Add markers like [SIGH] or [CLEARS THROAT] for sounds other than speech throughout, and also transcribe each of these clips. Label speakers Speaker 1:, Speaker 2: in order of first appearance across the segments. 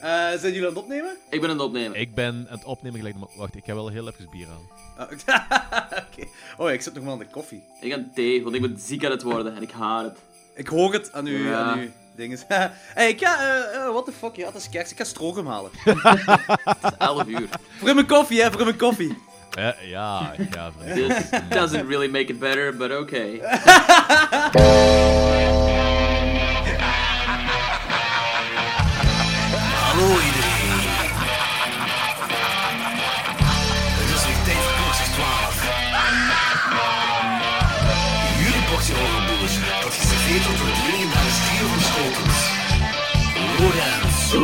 Speaker 1: Eh, zijn jullie aan het opnemen?
Speaker 2: Ik ben aan het opnemen.
Speaker 3: Ik ben aan het opnemen gelijk. maar Wacht, ik heb wel heel even bier aan.
Speaker 1: Ah, [LAUGHS] Oké. Oh, ik zit nog maar aan de koffie.
Speaker 2: Ik ga thee, want ik ben ziek aan het worden en ik haat het.
Speaker 1: Ik hoor het aan u,
Speaker 2: Ja.
Speaker 1: aan uw dinges. [LAUGHS] hey, ik ga... eh eh, what the fuck, ja, het is kerst. Ik ga stroom halen. [LAUGHS]
Speaker 2: Het is 11 uur.
Speaker 1: voor mijn koffie, hè, voor mijn koffie.
Speaker 3: Eh, ja, ja, vriend.
Speaker 2: This doesn't really make it better, but okay.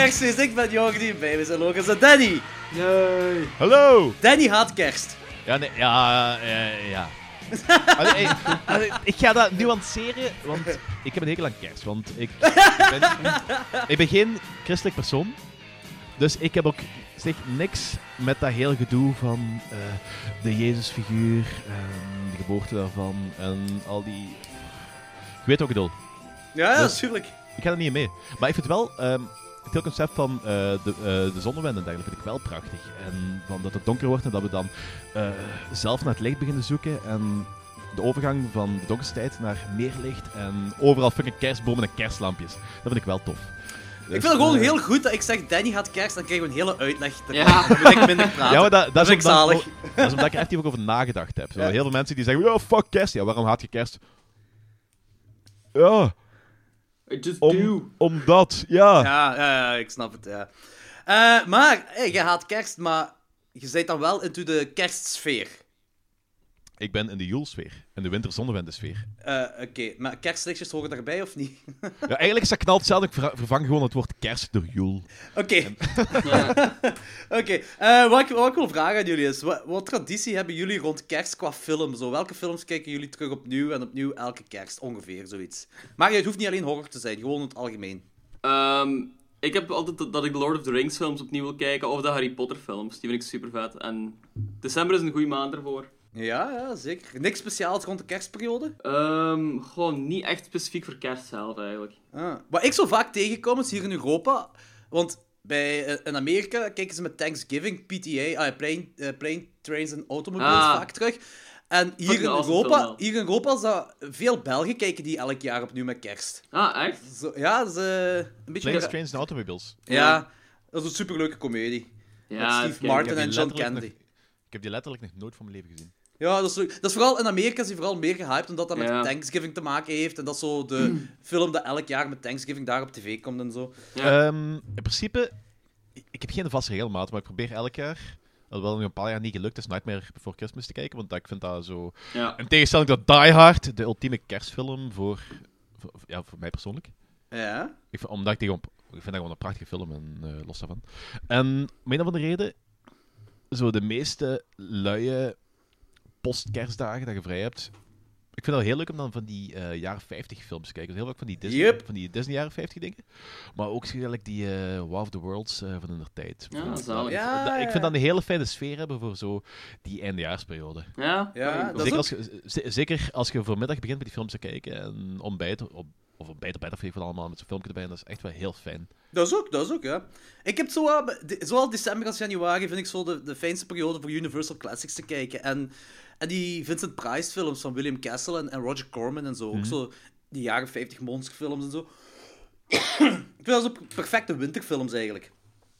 Speaker 1: Kerstfeest. Ik ben Jordi. Bij me zijn Logans en Danny.
Speaker 3: Hallo!
Speaker 1: Danny haat kerst.
Speaker 3: Ja, nee, ja, eh, ja. [LAUGHS] Allee, ik ga dat nuanceren, want ik heb een hekel aan kerst. Want ik ben, ik ben geen christelijk persoon. Dus ik heb ook zeg, niks met dat hele gedoe van eh, de Jezusfiguur, en de geboorte daarvan en al die... Je weet wat ik bedoel.
Speaker 1: Ja, ja,
Speaker 3: Dus-
Speaker 1: natuurlijk.
Speaker 3: Ik ga er niet in mee. Maar ik vind wel, ehm, het hele concept van eh, de, uh, de zonnewind en dergelijke vind ik wel prachtig. En van dat het donker wordt en dat we dan eh, zelf naar het licht beginnen zoeken. En de overgang van de donkerste tijd naar meer licht. En overal fucking kerstbomen en kerstlampjes. Dat vind ik wel tof. Dus,
Speaker 1: Ik vind het gewoon heel goed dat ik zeg Danny gaat kerst, dan krijgen we een hele uitleg. Dan
Speaker 2: Ja.
Speaker 1: dan moet ik minder praten. [LAUGHS]
Speaker 3: Ja, maar dat, dat, is
Speaker 1: ik
Speaker 3: omdat, [LAUGHS] dat is omdat ik er effectief ook over nagedacht heb. Zo,
Speaker 1: Ja.
Speaker 3: Heel veel mensen die zeggen, oh fuck kerst. Ja, waarom haat je kerst? Ja,
Speaker 2: just
Speaker 3: om,
Speaker 2: do.
Speaker 3: omdat, ja.
Speaker 1: Ja, ja, ik snap het, ja. Eh, maar, hey, je haat kerst, maar je zit dan wel into de kerstsfeer.
Speaker 3: Ik ben in de Joelsfeer. In de winterzonnewendensfeer.
Speaker 1: Eh, Oké, maar kerstlichtjes horen daarbij of niet? [LAUGHS]
Speaker 3: Ja, eigenlijk is dat knalt hetzelfde. Ik ver- vervang gewoon het woord kerst door Joel.
Speaker 1: Oké,
Speaker 2: Ja. [LAUGHS]
Speaker 1: oké. Eh, wat, ik, wat ik wil vragen aan jullie is, wat, wat traditie hebben jullie rond kerst qua film? Zo, welke films kijken jullie terug opnieuw en opnieuw elke kerst? Ongeveer, zoiets. Maar het hoeft niet alleen horror te zijn, gewoon in het algemeen.
Speaker 2: Ehm, ik heb altijd dat, dat ik de Lord of the Rings films opnieuw wil kijken, of de Harry Potter films. Die vind ik super vet. En december is een goede maand ervoor.
Speaker 1: Ja, ja, zeker. Niks speciaals rond de kerstperiode?
Speaker 2: Ehm gewoon niet echt specifiek voor kerst zelf, eigenlijk.
Speaker 1: Ah. Wat ik zo vaak tegenkom is hier in Europa, want bij, eh, in Amerika kijken ze met Thanksgiving, PTA, ah, plane, eh, plane Trains en Automobiles
Speaker 2: Ah.
Speaker 1: vaak terug. En hier in, Europa, hier in Europa is dat veel Belgen kijken die elk jaar opnieuw met kerst.
Speaker 2: Ah, echt?
Speaker 1: Zo, ja, dat is eh, een beetje...
Speaker 3: Planes, Trains en Automobiles.
Speaker 1: Ja, dat is een superleuke komedie.
Speaker 2: Ja,
Speaker 1: met Steve. Martin en John Candy.
Speaker 3: nog- Ik heb die letterlijk nog nooit van mijn leven gezien.
Speaker 1: Ja, dat is, dat is vooral in Amerika is die vooral meer gehyped, omdat dat met
Speaker 2: Ja.
Speaker 1: Thanksgiving te maken heeft. En dat is zo de film dat elk jaar met Thanksgiving daar op tv komt en zo.
Speaker 2: Ja.
Speaker 3: Ehm, in principe, ik, heb geen vaste regelmaat, maar ik probeer elk jaar, alhoewel nog een paar jaar niet gelukt is, Nightmare Before Christmas te kijken, want dat- ik vind dat zo...
Speaker 2: Ja.
Speaker 3: In tegenstelling tot Die Hard, de ultieme kerstfilm voor, voor, ja, voor mij persoonlijk.
Speaker 1: Ja?
Speaker 3: Ik vind, omdat ik, die gewoon, ik vind dat gewoon een prachtige film, en eh, los daarvan. En om een of andere reden, zo de meeste luie post-kerstdagen dat je vrij hebt, ik vind het heel leuk om dan van die eh, jaren 50 films te kijken. Dus heel vaak van die Disney,
Speaker 1: Yep.
Speaker 3: van die Disney jaren 50 dingen. Maar ook eigenlijk die eh War of the Worlds eh, van de tijd.
Speaker 2: Ja, zalig.
Speaker 1: Ja,
Speaker 3: ik vind dat een hele fijne sfeer hebben voor zo die eindejaarsperiode.
Speaker 2: Ja?
Speaker 1: Ja,
Speaker 2: Oké,
Speaker 1: dat is
Speaker 3: Zeker
Speaker 1: ook-
Speaker 3: als, je, zeker als je voormiddag begint met die films te kijken en ontbijt, op, of ontbijt op bed of even allemaal met zo'n filmpje erbij, en dat is echt wel heel fijn.
Speaker 1: Dat is ook, dat is ook, ja. Ik heb zo, wel- de- zowel december als januari vind ik zo de, de fijnste periode voor Universal Classics te kijken. En, en die Vincent Price films van William Castle en, en Roger Corman en zo.
Speaker 3: Mhm.
Speaker 1: Ook zo die jaren 50 monsterfilms en zo. [COUGHS] ik vind dat zo perfecte winterfilms eigenlijk.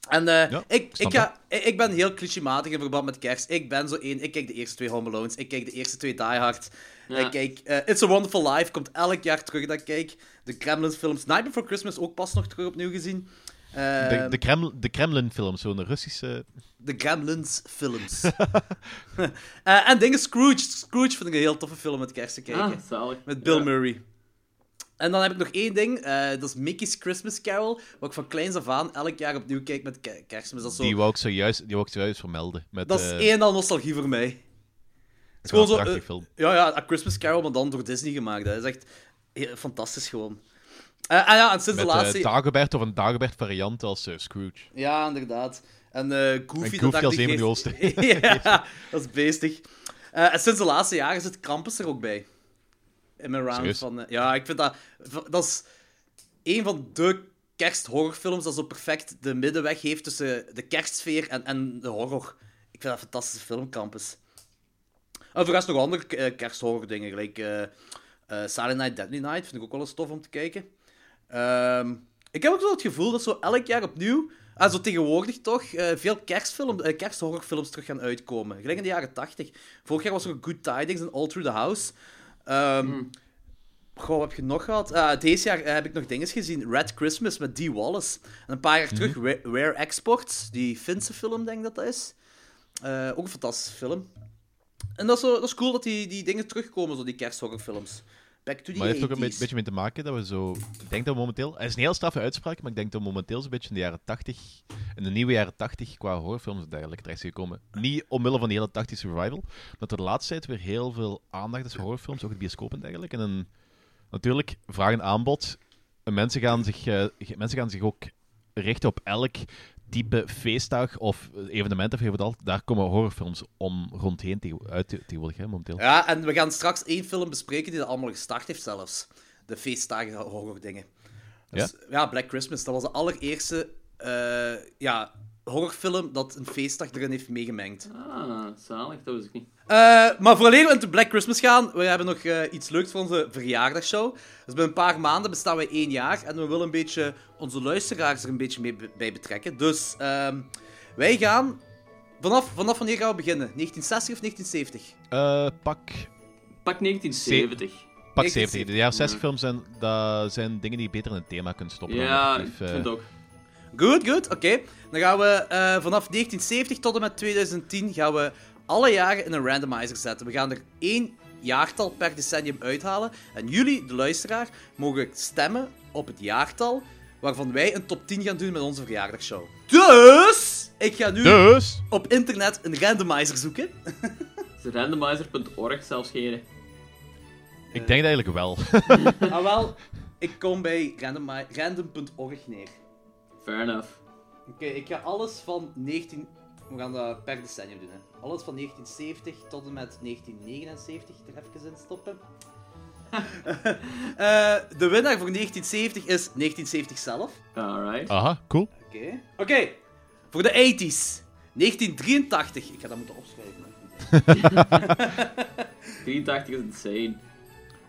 Speaker 1: En eh,
Speaker 3: Ja,
Speaker 1: ik, ik, ga, ik, ik ben heel clichématig in verband met kerst. Ik ben zo één. Ik kijk de eerste twee Home Alones. Ik kijk de eerste twee Die Hard.
Speaker 2: Ja.
Speaker 1: Ik kijk eh, It's a Wonderful Life. Komt elk jaar terug dat ik kijk. De Gremlins films. Night Before Christmas ook pas nog terug opnieuw gezien.
Speaker 3: De,
Speaker 1: Ehm,
Speaker 3: de, Kreml, de Kremlin-film, zo'n Russische...
Speaker 1: de Gremlins films. [LAUGHS] Eh, en dingen Scrooge. Scrooge vind ik een heel toffe film met kerst te kijken.
Speaker 2: Ah, zalig.
Speaker 1: met Bill
Speaker 2: Ja.
Speaker 1: Murray. En dan heb ik nog één ding. eh, dat is Mickey's Christmas Carol. Wat ik van kleins af aan elk jaar opnieuw kijk met ke- kerstmis. Dat is, zo,
Speaker 3: Die wou ik zojuist, die wou ik zojuist vermelden. Met,
Speaker 1: dat is één al nostalgie voor mij. Het is gewoon
Speaker 3: een prachtig
Speaker 1: eh,
Speaker 3: film.
Speaker 1: ja, ja, A Christmas Carol, maar dan door Disney gemaakt. Dat is echt heel- fantastisch gewoon. En ja, en sinds
Speaker 3: Met
Speaker 1: de laatste...
Speaker 3: eh, Dagobert of een Dagobert variant als Scrooge.
Speaker 1: Ja, inderdaad. En Goofy,
Speaker 3: En
Speaker 1: dat
Speaker 3: Goofy als een van [LAUGHS]
Speaker 1: ja, dat is beestig. En sinds de laatste jaren zit Krampus er ook bij. In mijn round van... ja, ik vind dat... Dat is een van de kersthorrorfilms dat zo perfect de middenweg heeft tussen de kerstsfeer en, en de horror. Ik vind dat een fantastische film, Krampus. En voor rest nog andere eh, kersthorror dingen, gelijk eh eh, Silent Night, Deadly Night, vind ik ook wel eens tof om te kijken. Ehm, ik heb ook zo het gevoel dat zo elk jaar opnieuw, en zo tegenwoordig toch, veel kerstfilm, kersthorrorfilms terug gaan uitkomen. Gelijk in de jaren 80. Vorig jaar was er Good Tidings en All Through the House. Ehm Goh, wat heb je nog gehad? Ah, deze jaar heb ik nog dingen gezien. Red Christmas met Dee Wallace. En een paar jaar terug Wa- Rare Exports, die Finse film, denk ik dat dat is. Ook een fantastische film. En dat is, zo, dat is cool dat die, die dingen terugkomen, zo die kersthorrorfilms. Back to the
Speaker 3: Maar het heeft ook
Speaker 1: 80s.
Speaker 3: een be- beetje mee te maken dat we zo... Ik denk dat we momenteel... Het is een heel straffe uitspraak, maar ik denk dat we momenteel zo'n beetje in de jaren 80... In de nieuwe jaren 80 qua horrorfilms en dergelijke terecht zijn gekomen. Niet omwille van die hele 80 revival, maar door de laatste tijd weer heel veel aandacht is voor horrorfilms, ook het bioscoop en dergelijke. En een, natuurlijk, vraag en aanbod. En mensen, gaan zich, eh, mensen gaan zich ook richten op elk type feestdag of evenement of wat al. Daar komen horrorfilms om rondheen tegen, uit tegenwoordig, hè, momenteel.
Speaker 1: Ja, en we gaan straks één film bespreken die dat allemaal gestart heeft zelfs. De feestdagen horror dingen. Dus, ja? Black Christmas. Dat was de allereerste eh, ja, horrorfilm dat een feestdag erin heeft meegemengd.
Speaker 2: Ah, zalig, dat wist ik niet.
Speaker 1: Eh, maar vooraleer we into Black Christmas gaan, we hebben nog eh, iets leuks voor onze verjaardagshow. Dus binnen een paar maanden bestaan wij één jaar en we willen een beetje onze luisteraars er een beetje mee bij betrekken. Dus ehm, wij gaan... Vanaf, vanaf wanneer gaan we beginnen? 1960 of 1970?
Speaker 3: Eh, pak
Speaker 2: Pak 1970.
Speaker 3: Pak
Speaker 1: 1970.
Speaker 3: 70. De jaren 60
Speaker 2: Ja.
Speaker 3: films zijn, dat zijn dingen die je beter in het thema kunt stoppen.
Speaker 2: Ja, ik
Speaker 3: effectief,
Speaker 2: vind het ook.
Speaker 1: Goed, goed, oké. Dan gaan we eh, vanaf 1970 tot en met 2010 gaan we alle jaren in een randomizer zetten. We gaan er één jaartal per decennium uithalen. En jullie, de luisteraar, mogen stemmen op het jaartal waarvan wij een top 10 gaan doen met onze verjaardagsshow. Dus, ik ga nu
Speaker 3: Dus,
Speaker 1: op internet een randomizer zoeken.
Speaker 2: Randomizer.org zelfs geen.
Speaker 3: ik denk het eigenlijk wel.
Speaker 1: ah wel, ik kom bij random.org neer.
Speaker 2: Fair enough.
Speaker 1: Oké, ik ga alles van 19... We gaan dat per decennium doen, hè. Alles van 1970 tot en met 1979 er even in stoppen. [LAUGHS] Eh, de winnaar voor 1970 is 1970 zelf.
Speaker 2: Alright.
Speaker 3: Aha, cool.
Speaker 1: Oké. Oké, voor de 80s. 1983. Ik ga dat moeten opschrijven. hè. [LAUGHS]
Speaker 2: 83 is insane.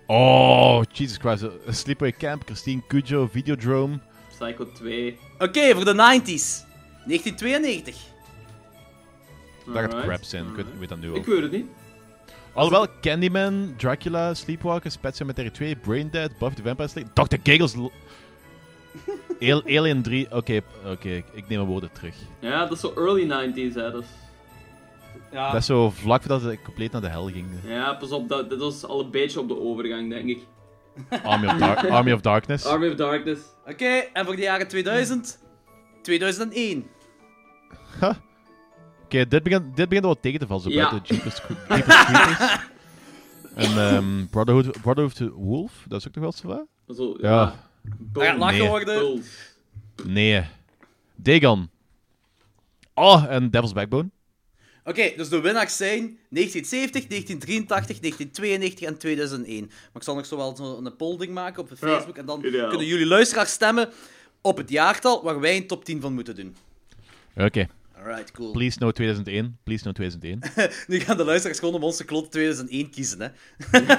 Speaker 3: Oh, Jesus Christ. A Sleepaway Camp, Christine Cujo, Videodrome.
Speaker 2: Psycho 2.
Speaker 1: Oké, voor de 90s. 1992.
Speaker 3: Dat gaat crap zijn, ik weet, ik dat nu
Speaker 2: Ik
Speaker 3: al.
Speaker 2: weet het niet.
Speaker 3: Alhoewel, Candyman, Dracula, Sleepwalker, Pet Cemetery 2, Braindead, Buffy the Vampire Slayer, Dr. Giggles... [LAUGHS] Alien 3, oké, oké, ik- ik neem mijn woorden terug.
Speaker 2: Ja, dat is zo early 90s, hè. Dat is...
Speaker 1: Ja.
Speaker 3: Dat is zo vlak voordat het compleet naar de hel ging.
Speaker 2: Ja, pas op, dat, dat was al een beetje op de overgang, denk ik.
Speaker 3: Army of, Dar- Army of Darkness.
Speaker 2: Army of Darkness.
Speaker 1: Oké, en voor de jaren 2000? 2001.
Speaker 3: Oké, dit, begint, dit begint wel tegen te vallen, zo
Speaker 2: Ja.
Speaker 3: buiten Jeepers, Cre- [LAUGHS] Jeepers Creepers. En ehm Brotherhood, Brotherhood to Wolf, dat is ook nog wel zo wat?
Speaker 2: Zo,
Speaker 3: Ja.
Speaker 2: ja.
Speaker 1: Dat gaat lachen
Speaker 3: Nee.
Speaker 1: worden.
Speaker 2: Bulls.
Speaker 3: Nee. Dagon. Oh, en Devil's Backbone.
Speaker 1: Oké, dus de winnaars zijn 1970, 1983, 1992 en 2001. Maar ik zal nog zo wel zo een polling maken op
Speaker 2: Ja,
Speaker 1: Facebook. en dan
Speaker 2: ideaal.
Speaker 1: kunnen jullie luisteraars stemmen op het jaartal waar wij een top 10 van moeten doen.
Speaker 3: Oké.
Speaker 1: Alright, cool.
Speaker 3: Please no 2001. Please no 2001. [LAUGHS]
Speaker 1: Nu gaan de luisteraars gewoon om onze klot 2001 kiezen, hè.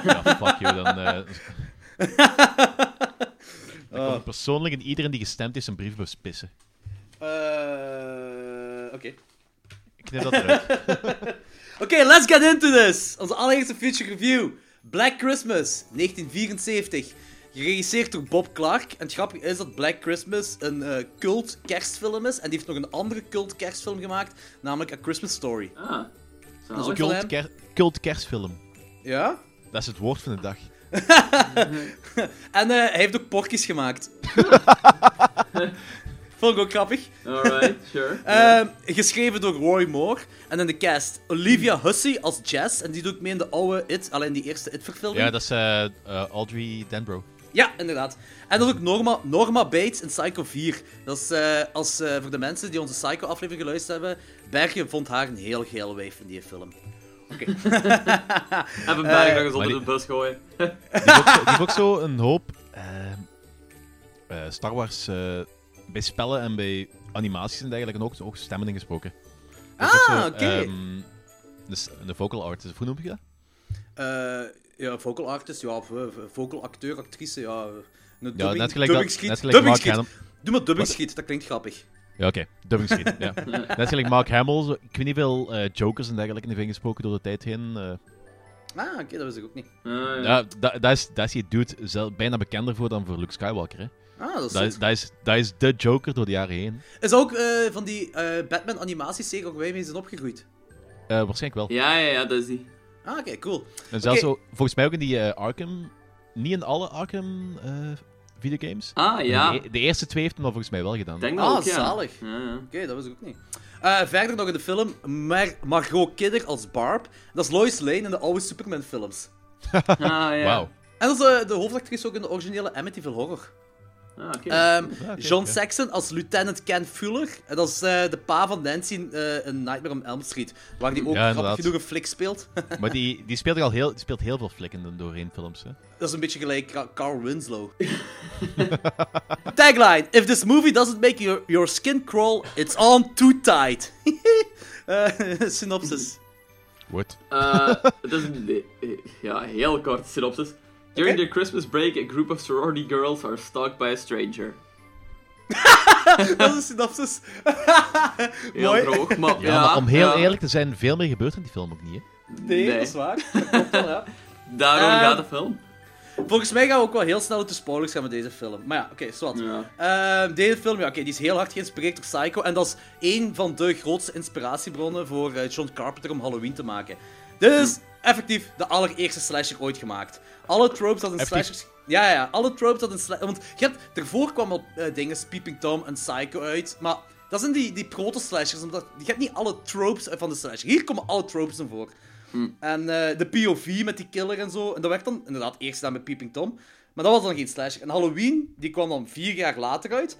Speaker 3: ja, fuck you. Dan, eh [LAUGHS] dan
Speaker 1: Oh.
Speaker 3: kom ik persoonlijk en iedereen die gestemd heeft zijn briefbus pissen.
Speaker 1: Eh, Oké.
Speaker 3: Ik knip dat eruit. [LAUGHS]
Speaker 1: Oké, let's get into this. Onze allereerste feature review. Black Christmas, 1974. Geregisseerd door Bob Clark. En het grappige is dat Black Christmas een eh, cult kerstfilm is. En die heeft nog een andere cult kerstfilm gemaakt, namelijk A Christmas Story.
Speaker 2: Ah.
Speaker 1: Dat is van
Speaker 3: Cult, ker- cult kerstfilm.
Speaker 1: Ja?
Speaker 3: Dat is het woord van de dag. [LAUGHS]
Speaker 1: en eh, hij heeft ook porkjes gemaakt. [LAUGHS] Vond ik ook grappig.
Speaker 2: Alright, [LAUGHS] sure.
Speaker 1: Ehm, geschreven door Roy Moore. En in de cast Olivia Hussey als Jess. En die doet mee in de oude It, alleen die eerste It-verfilming.
Speaker 3: Ja, dat is eh, eh, Audrey Denbro.
Speaker 1: Ja, inderdaad. En dat is ook Norma, Norma Bates in Psycho 4. Dat is, eh, als, eh, voor de mensen die onze Psycho-aflevering geluisterd hebben, Bergen vond haar een heel geil wijf in die film. [LAUGHS]
Speaker 2: Even berg nog eens onder
Speaker 3: die-
Speaker 2: de bus gooien.
Speaker 3: Die heeft ook zo, ook een hoop eh, eh, Star Wars eh, bij spellen en bij animaties en dergelijke en ook, ook stemmen ingesproken. Ook
Speaker 1: Ah, oké.
Speaker 3: ehm, de, s- de vocal artist, hoe noem je dat?
Speaker 1: Eh, ja, vocal artist, ja, of, vocal acteur, actrice, ja. Een
Speaker 3: Ja, net gelijk,
Speaker 1: dubbing
Speaker 3: dat,
Speaker 1: schiet.
Speaker 3: net gelijk
Speaker 1: dubbing
Speaker 3: Mark
Speaker 1: schiet.
Speaker 3: Hamill.
Speaker 1: Doe maar dubbing schiet, dat klinkt grappig.
Speaker 3: Ja, oké. Dubbing schiet, ja. [LAUGHS] Net gelijk Mark Hamill. zo- Ik weet niet veel eh, jokers en dergelijke heeft ingesproken door de tijd heen. eh.
Speaker 1: Ah, oké, dat wist ik ook niet.
Speaker 2: Ah, ja.
Speaker 3: ja, da- dat is, dat is die dude zelf, bijna bekender voor dan voor Luke Skywalker. Hè.
Speaker 1: Ah, dat is
Speaker 3: Dat, is, dat, is, dat is de Joker door de jaren heen.
Speaker 1: Is ook eh, van die eh, Batman animatieserie ook wij mee zijn opgegroeid.
Speaker 3: Eh, waarschijnlijk wel.
Speaker 2: Ja, ja, ja, dat is die.
Speaker 1: Ah, oké, cool.
Speaker 3: En zelfs zo, volgens mij ook in die eh, Arkham. Niet in alle Arkham eh, videogames.
Speaker 2: Ah, ja.
Speaker 3: De, e- de eerste twee heeft hem dan volgens mij wel gedaan.
Speaker 2: Ik denk dat
Speaker 1: Ah,
Speaker 2: ook, ja.
Speaker 1: zalig.
Speaker 2: Ja, ja.
Speaker 1: Oké, dat wist ik ook niet. Eh, verder nog in de film Mar Margot Kidder als Barb. Dat is Lois Lane in de oude Superman-films.
Speaker 2: Ah, ja. [LAUGHS]
Speaker 3: Wauw.
Speaker 1: En dat is de hoofdactrice ook in de originele Amityville Horror.
Speaker 2: Ah, oké.
Speaker 1: Ehm,
Speaker 3: oké,
Speaker 1: John. Saxon als Lieutenant Ken Fuller. En dat is eh, de pa van Nancy in, eh, in Nightmare on Elm Street. Waar die ook
Speaker 3: Ja,
Speaker 1: grappig genoeg een flik speelt. [LAUGHS]
Speaker 3: Maar die, die speelt al heel, die speelt heel veel flikken doorheen films. Hè.
Speaker 1: dat is een beetje gelijk Ca- Carl Winslow. [LAUGHS] Tagline: If this movie doesn't make your, your skin crawl, it's on too tight. [LAUGHS] Eh, synopsis.
Speaker 2: Eh, is een eh, ja, heel kort synopsis. During the Christmas break, a group of sorority girls are stalked by a stranger. [LAUGHS]
Speaker 1: dat is een synopsis. [LAUGHS]
Speaker 2: Heel
Speaker 1: Mooi.
Speaker 2: droog, maar
Speaker 3: Ja, maar om heel
Speaker 2: ja.
Speaker 3: eerlijk te zijn, veel meer gebeurt in die film ook niet. Hè.
Speaker 1: Nee,
Speaker 2: Nee.
Speaker 1: dat is waar. Dat klopt wel, ja. [LAUGHS]
Speaker 2: Daarom
Speaker 1: Eh,
Speaker 2: gaat de film.
Speaker 1: Volgens mij gaan we ook wel heel snel de spoilers gaan met deze film. Maar ja, oké, zwart.
Speaker 2: Ja.
Speaker 1: Ehm, deze film, ja, oké, die is heel hard geïnspireerd door Psycho. En dat is één van de grootste inspiratiebronnen voor eh, John Carpenter om Halloween te maken. Dit is effectief de allereerste slasher ooit gemaakt. Alle tropes dat
Speaker 3: Effectief?
Speaker 1: slashers... Ja, ja, alle tropes dat slashers... Want je hebt, ervoor kwam al eh, dingen, Peeping Tom en Psycho uit. Maar dat zijn die, die proto-slashers. Omdat, je hebt niet alle tropes uit van de slasher. Hier komen alle tropes in voor. En eh, de POV met die killer en zo. En dat werd dan inderdaad eerst gedaan met Peeping Tom. Maar dat was dan geen slasher. En Halloween, die kwam dan vier jaar later uit.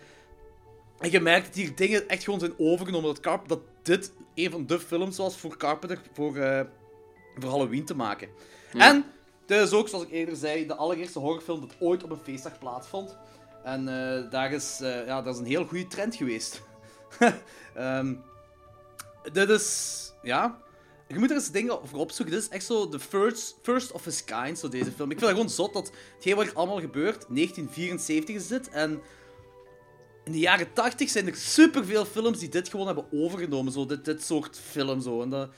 Speaker 1: En je merkt dat hier dingen echt gewoon zijn overgenomen. Dat, Carp dat dit een van de films was voor Carpenter voor, eh, voor Halloween te maken.
Speaker 2: Ja.
Speaker 1: En dit is ook, zoals ik eerder zei, de allereerste horrorfilm dat ooit op een feestdag plaatsvond. En eh, daar, is, eh, ja, dat is een heel goede trend geweest. [LAUGHS] Ehm, dit is... Ja... Je moet er eens dingen over opzoeken. Dit is echt zo de first, first of his kind, zo deze film. Ik vind het gewoon zot dat hetgeen wat er allemaal gebeurt, 1974 is dit, en in de jaren 80 zijn er superveel films die dit gewoon hebben overgenomen, zo dit, dit soort film, zo. En dat,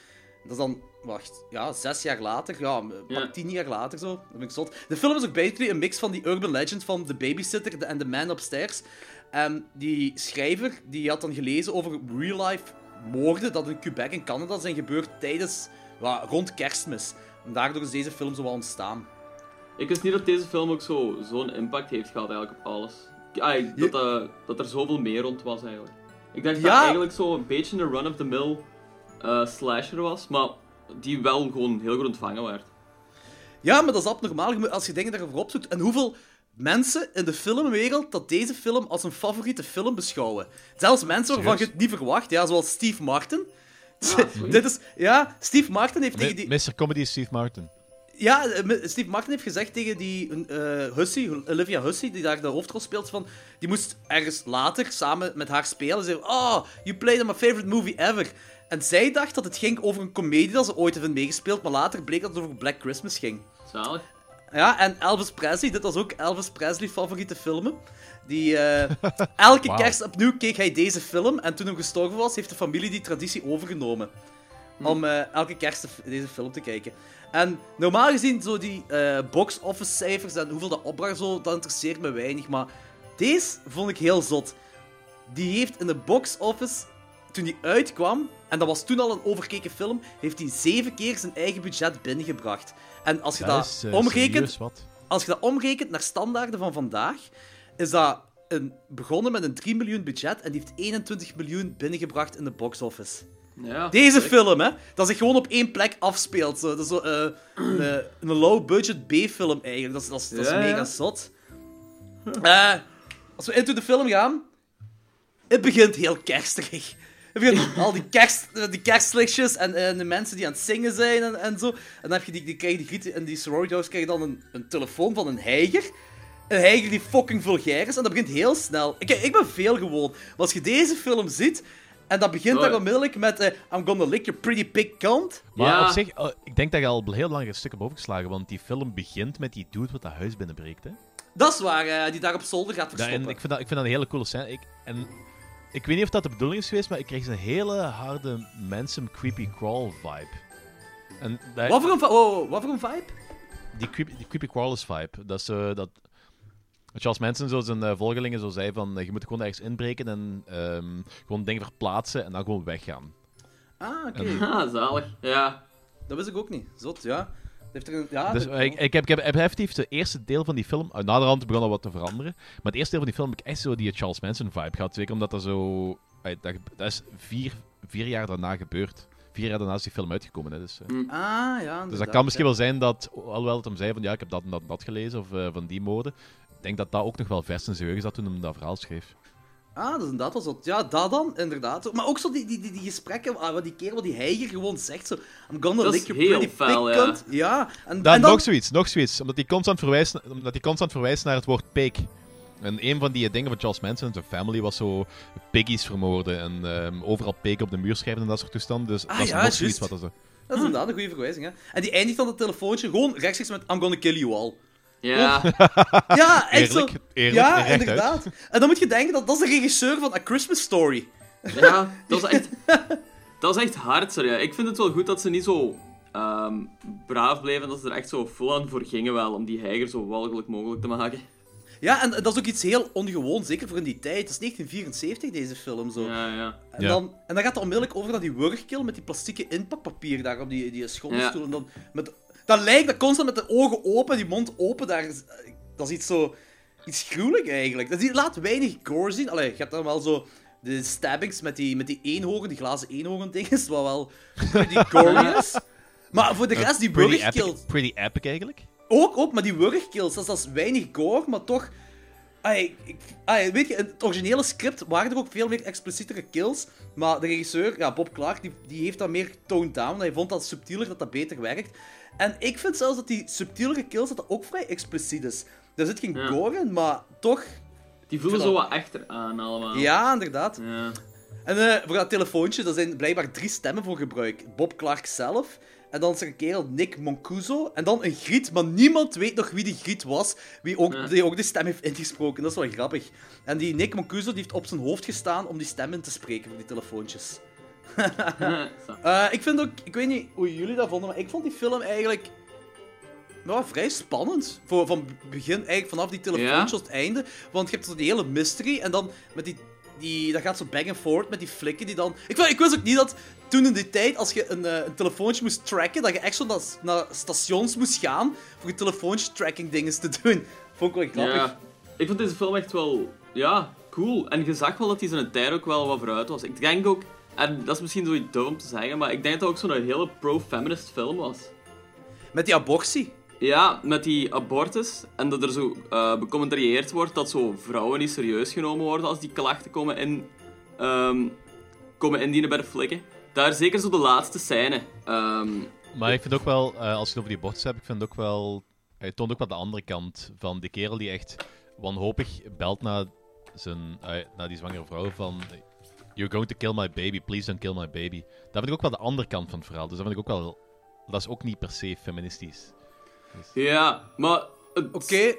Speaker 1: dat is dan, wacht, ja, zes jaar later, ja,
Speaker 2: Ja.
Speaker 1: tien jaar later, zo. Dat vind ik zot. De film is ook basically een mix van die urban legend van The Babysitter en The Man Upstairs. En die schrijver, die had dan gelezen over real-life moorden dat in Quebec en Canada zijn gebeurd tijdens, rond kerstmis. En daardoor is deze film zo wel ontstaan.
Speaker 2: Ik wist niet dat deze film ook zo- zo'n impact heeft gehad eigenlijk op alles. Dat, eh, dat er zoveel meer rond was eigenlijk. Ik dacht dat
Speaker 1: Ja.
Speaker 2: het eigenlijk zo een beetje een run-of-the-mill eh, slasher was, maar die wel gewoon heel goed ontvangen werd.
Speaker 1: Ja, maar dat is abnormaal als je dingen daarover opzoekt. En hoeveel mensen in de filmwereld dat deze film als een favoriete film beschouwen. Zelfs mensen waarvan je het niet verwacht, ja, zoals Steve Martin. [LAUGHS]
Speaker 2: sweet.
Speaker 1: Dit is, ja, Steve Martin heeft tegen die...
Speaker 3: Mr. Comedy is Steve Martin.
Speaker 1: Ja, eh, Steve Martin heeft gezegd tegen die eh Hussey, Olivia Hussey, die daar de hoofdrol speelt, van, die moest ergens later samen met haar spelen. Ze zei, oh, you played in my favorite movie ever. En zij dacht dat het ging over een komedie dat ze ooit heeft meegespeeld, maar later bleek dat het over Black Christmas ging.
Speaker 2: Zalig.
Speaker 1: Ja, en Elvis Presley, dit was ook Elvis Presley favoriete filmen. Die, eh, [LAUGHS] elke kerst opnieuw keek hij deze film en toen hij gestorven was, heeft de familie die traditie overgenomen. Om eh, elke kerst de- deze film te kijken. En normaal gezien, zo die eh, box-office cijfers en hoeveel dat opbracht, zo, dat interesseert me weinig. Maar deze vond ik heel zot. Die heeft in de box-office, toen die uitkwam, en dat was toen al een overkeken film, heeft hij zeven keer zijn eigen budget binnengebracht. En als je dat,
Speaker 3: is eh,
Speaker 1: omrekent,
Speaker 3: serieus wat.
Speaker 1: als je dat omrekent naar standaarden van vandaag, is dat een, begonnen met een 3 miljoen budget en die heeft 21 miljoen binnengebracht in de box office.
Speaker 2: Ja,
Speaker 1: Deze film, hè, dat zich gewoon op één plek afspeelt. Zo. Dat is zo, eh, een, eh, een low-budget B-film eigenlijk. Dat is, dat is, dat is
Speaker 2: Ja,
Speaker 1: mega
Speaker 2: ja.
Speaker 1: zot. Eh, als we into de film gaan, het begint heel kerstig. Het begint [LAUGHS] al die, kerst, die kerstlichtjes en, en de mensen die aan het zingen zijn en, en zo. En dan heb je die, die, krijg je die grieten in die sorority house krijg je dan een, een telefoon van een heiger. Een heiger die fucking vulgair is en dat begint heel snel. Ik, ik ben veel gewoon. Maar als je deze film ziet en dat begint
Speaker 2: Oh.
Speaker 1: daar onmiddellijk met eh, I'm gonna lick your pretty pig cunt.
Speaker 3: Maar
Speaker 2: Ja.
Speaker 3: op zich, oh, ik denk dat je al heel lang een stuk hebt overgeslagen, want die film begint met die dude wat dat huis binnenbreekt. Hè?
Speaker 1: Dat is waar, eh, die daar op zolder gaat
Speaker 3: Ja,
Speaker 1: verstoppen.
Speaker 3: en ik vind, dat, ik vind dat een hele coole scène. Ik, en ik weet niet of dat de bedoeling is geweest, maar ik kreeg zo'n hele harde Mansum creepy crawl vibe. En dat-
Speaker 1: Wat voor een, vi- wow, wow, wat voor een vibe?
Speaker 3: die, creepy, die creepy crawlers vibe. Dat is eh, dat Charles Manson zo zijn eh, volgelingen zo zei van eh, je moet gewoon ergens inbreken en ehm, gewoon dingen verplaatsen en dan gewoon weggaan.
Speaker 1: Ah, oké.
Speaker 2: Ah, zalig. Ja.
Speaker 1: Dat wist ik ook niet. Zot, ja. Heeft er een, ja,
Speaker 3: Dus eh, ik, ik, heb, ik heb effectief het eerste deel van die film, uh, naderhand begon al wat te veranderen, maar het eerste deel van die film heb ik echt zo die Charles Manson vibe gehad. Zeker omdat dat zo, eh, dat, dat is vier, vier jaar daarna gebeurd. Vier jaar daarna is die film uitgekomen. Hè, dus, eh.
Speaker 1: Ah, ja,
Speaker 3: Dus dat kan misschien wel zijn dat, alhoewel het hem zei van ja, ik heb dat en dat en dat gelezen, of eh, van die mode, ik denk dat dat ook nog wel vers in zijn geheugen zat toen hij dat verhaal schreef.
Speaker 1: Ah, dat is inderdaad wel zo. Ja, dat dan, inderdaad. Maar ook zo die, die, die, die gesprekken, ah, wat die kerel, wat die heiger gewoon zegt, zo... I'm gonna
Speaker 2: Dat is
Speaker 1: lick your
Speaker 2: heel
Speaker 1: pretty
Speaker 2: fel,
Speaker 1: pig
Speaker 2: ja.
Speaker 1: cunt. Ja. En,
Speaker 3: Dan,
Speaker 1: en dan...
Speaker 3: nog zoiets, nog zoiets. Omdat hij constant verwijst, omdat hij constant verwijst naar het woord pig. En een van die dingen van Charles Manson en zijn family was zo piggies vermoorden en ehm, overal pig op de muur schrijven en dat soort toestanden. Dus
Speaker 1: Ah,
Speaker 3: dat is
Speaker 1: ja,
Speaker 3: nog zoiets wat er zo...
Speaker 1: Dat is inderdaad een goede verwijzing, hè. En die eindigt dan het telefoontje gewoon rechtstreeks met I'm gonna kill you all.
Speaker 2: Ja. [LAUGHS]
Speaker 1: Ja, echt
Speaker 3: Eerlijk,
Speaker 1: zo...
Speaker 3: eerlijk,
Speaker 1: ja,
Speaker 3: en
Speaker 1: inderdaad. En dan moet je denken dat dat is de regisseur van A Christmas Story.
Speaker 2: Ja, dat is [LAUGHS] echt... Dat is echt hard, sorry. Ik vind het wel goed dat ze niet zo ehm, braaf bleven, dat ze er echt zo vol aan voor gingen wel, om die heiger zo walgelijk mogelijk te maken.
Speaker 1: Ja, en dat is ook iets heel ongewoon, zeker voor in die tijd. Het is 1974, deze film, zo.
Speaker 2: Ja, ja.
Speaker 1: En,
Speaker 3: Ja.
Speaker 1: dan, en dan gaat het onmiddellijk over naar die wurgkil met die plastieke inpakpapier daar op die, die schoolstoel.
Speaker 2: Ja.
Speaker 1: En dan met, dat lijkt dat constant met de ogen open, die mond open. Daar, is- dat is iets zo... Iets gruwelijk eigenlijk. Dat laat weinig gore zien. Allee, je hebt dan wel zo de stabbings met die, met die eenhogen, die glazen eenhogen dinges, wat wel pretty [LAUGHS] gory is. Maar voor de rest, die wurgkills...
Speaker 3: pretty epic eigenlijk.
Speaker 1: Ook, ook, maar die wurgkills, dat is, dat is weinig gore, maar toch... Ai, ik, ai, weet je, in het originele script waren er ook veel meer explicietere kills, maar de regisseur, ja, Bob Clark, die, die heeft dat meer toned down. Hij vond dat subtieler, dat dat beter werkt. En ik vind zelfs dat die subtielere kills, dat dat ook vrij expliciet is. Er zit geen
Speaker 2: Ja.
Speaker 1: gore in, maar toch...
Speaker 2: Die voelen zo
Speaker 1: dat-
Speaker 2: wat echter aan allemaal.
Speaker 1: Ja, inderdaad.
Speaker 2: Ja.
Speaker 1: En eh, voor dat telefoontje, daar zijn blijkbaar drie stemmen voor gebruikt. Bob Clark zelf, en dan is er een kerel, Nick Moncuso, en dan een griet, maar niemand weet nog wie die griet was, wie ook,
Speaker 2: Ja.
Speaker 1: die ook de stem heeft ingesproken. Dat is wel grappig. En die Nick Moncuso die heeft op zijn hoofd gestaan om die stem in te spreken voor die telefoontjes. [LAUGHS] Eh, ik vind ook, ik weet niet hoe jullie dat vonden, maar ik vond die film eigenlijk nou, vrij spannend. Voor, van begin, eigenlijk vanaf die telefoontjes tot het einde. Want je hebt die hele mystery en dan met die, die dat gaat zo back and forth met die flikken die dan... Ik, wist- ik wist ook niet dat toen in die tijd, als je een, eh, een telefoontje moest tracken, dat je echt zo naar, naar stations moest gaan voor je telefoontje tracking dingen te doen. [LAUGHS] Vond ik wel grappig.
Speaker 2: Ja. Ik vond deze film echt wel, ja, cool. En je zag wel dat hij zijn tijd ook wel wat vooruit was. Ik denk ook, en dat is misschien zoiets dom om te zeggen, maar ik denk dat het ook zo'n hele pro-feminist film was.
Speaker 1: Met die abortie.
Speaker 2: Ja, met die abortus. En dat er zo eh becommentarieerd wordt dat zo vrouwen niet serieus genomen worden als die klachten komen, in, ehm, komen indienen bij de flikken. Daar zeker zo de laatste scène. Ehm,
Speaker 3: Maar ik vind ook wel, eh, als je het over die borst hebt, ik vind ook wel... Hij toont ook wel de andere kant van die kerel die echt wanhopig belt naar, zijn, eh, naar die zwangere vrouw van... You're going to kill my baby, please don't kill my baby. Dat vind ik ook wel de andere kant van het verhaal. Dus dat vind ik ook wel... Dat is ook niet per se feministisch.
Speaker 2: ja, maar... het-
Speaker 1: Oké.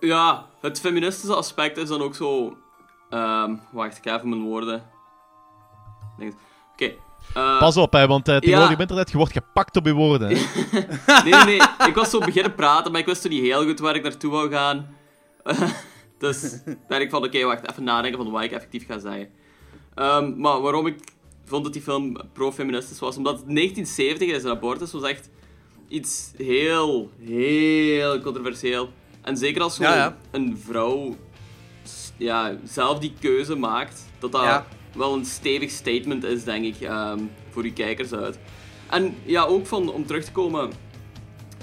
Speaker 2: Ja, het feministische aspect is dan ook zo... ehm, wacht, ik ga even mijn woorden... Oké. eh,
Speaker 3: Pas op, hè, want eh, tegenwoordig
Speaker 2: ja.
Speaker 3: op internet, je wordt gepakt op je woorden.
Speaker 2: Nee, [LAUGHS] nee, nee. Ik was zo beginnen praten, maar ik wist toen niet heel goed waar ik naartoe wou gaan. [LAUGHS] dus dacht ik van, oké, wacht, even nadenken van wat ik effectief ga zeggen. Ehm, maar waarom ik vond dat die film pro-feministisch was, omdat het 1970 is abortus was echt iets heel, heel controversieel. En zeker als
Speaker 1: Ja, ja.
Speaker 2: een vrouw ja, zelf die keuze maakt, dat dat
Speaker 1: Ja.
Speaker 2: wel een stevig statement is, denk ik, ehm, voor die kijkers uit. En ja, ook van, om terug te komen...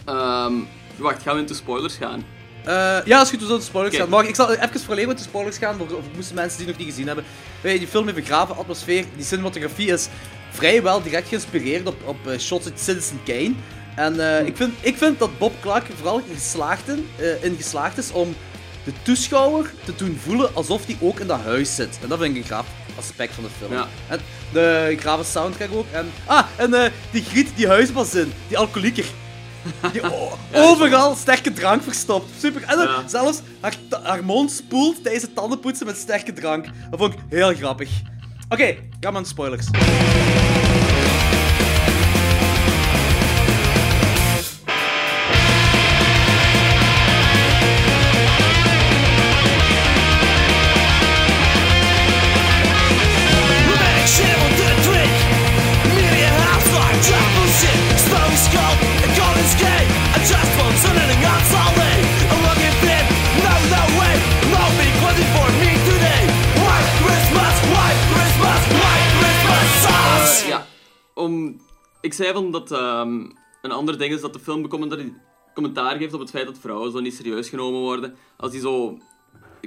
Speaker 2: ehm, wacht, gaan we into spoilers gaan?
Speaker 1: Eh, ja, als je door de spoilers gaat. Maar ik zal even voor alleen met de spoilers gaan, voor, voor moesten mensen die nog niet gezien hebben. Weet je, die film heeft een grave atmosfeer. Die cinematografie is vrijwel direct geïnspireerd op, op eh, shots uit Citizen Kane. En eh, ik, vind, ik vind dat Bob Clark vooral geslaagd in, in geslaagd is om de toeschouwer te doen voelen alsof hij ook in dat huis zit. En dat vind ik een graaf aspect van de film.
Speaker 2: Ja.
Speaker 1: En de grave soundtrack ook. En, ah, en die Griet, die huisbazin, die alcoholieker. Die overal sterke drank verstopt. Super. En dan
Speaker 2: Ja.
Speaker 1: zelfs haar, mond spoelt tijdens het tandenpoetsen met sterke drank. Dat vond ik heel grappig. Oké, ga maar aan de spoilers.
Speaker 2: Om... Ik zei van dat ehm, een ander ding is dat de film commentaar, commentaar geeft op het feit dat vrouwen zo niet serieus genomen worden. Als die zo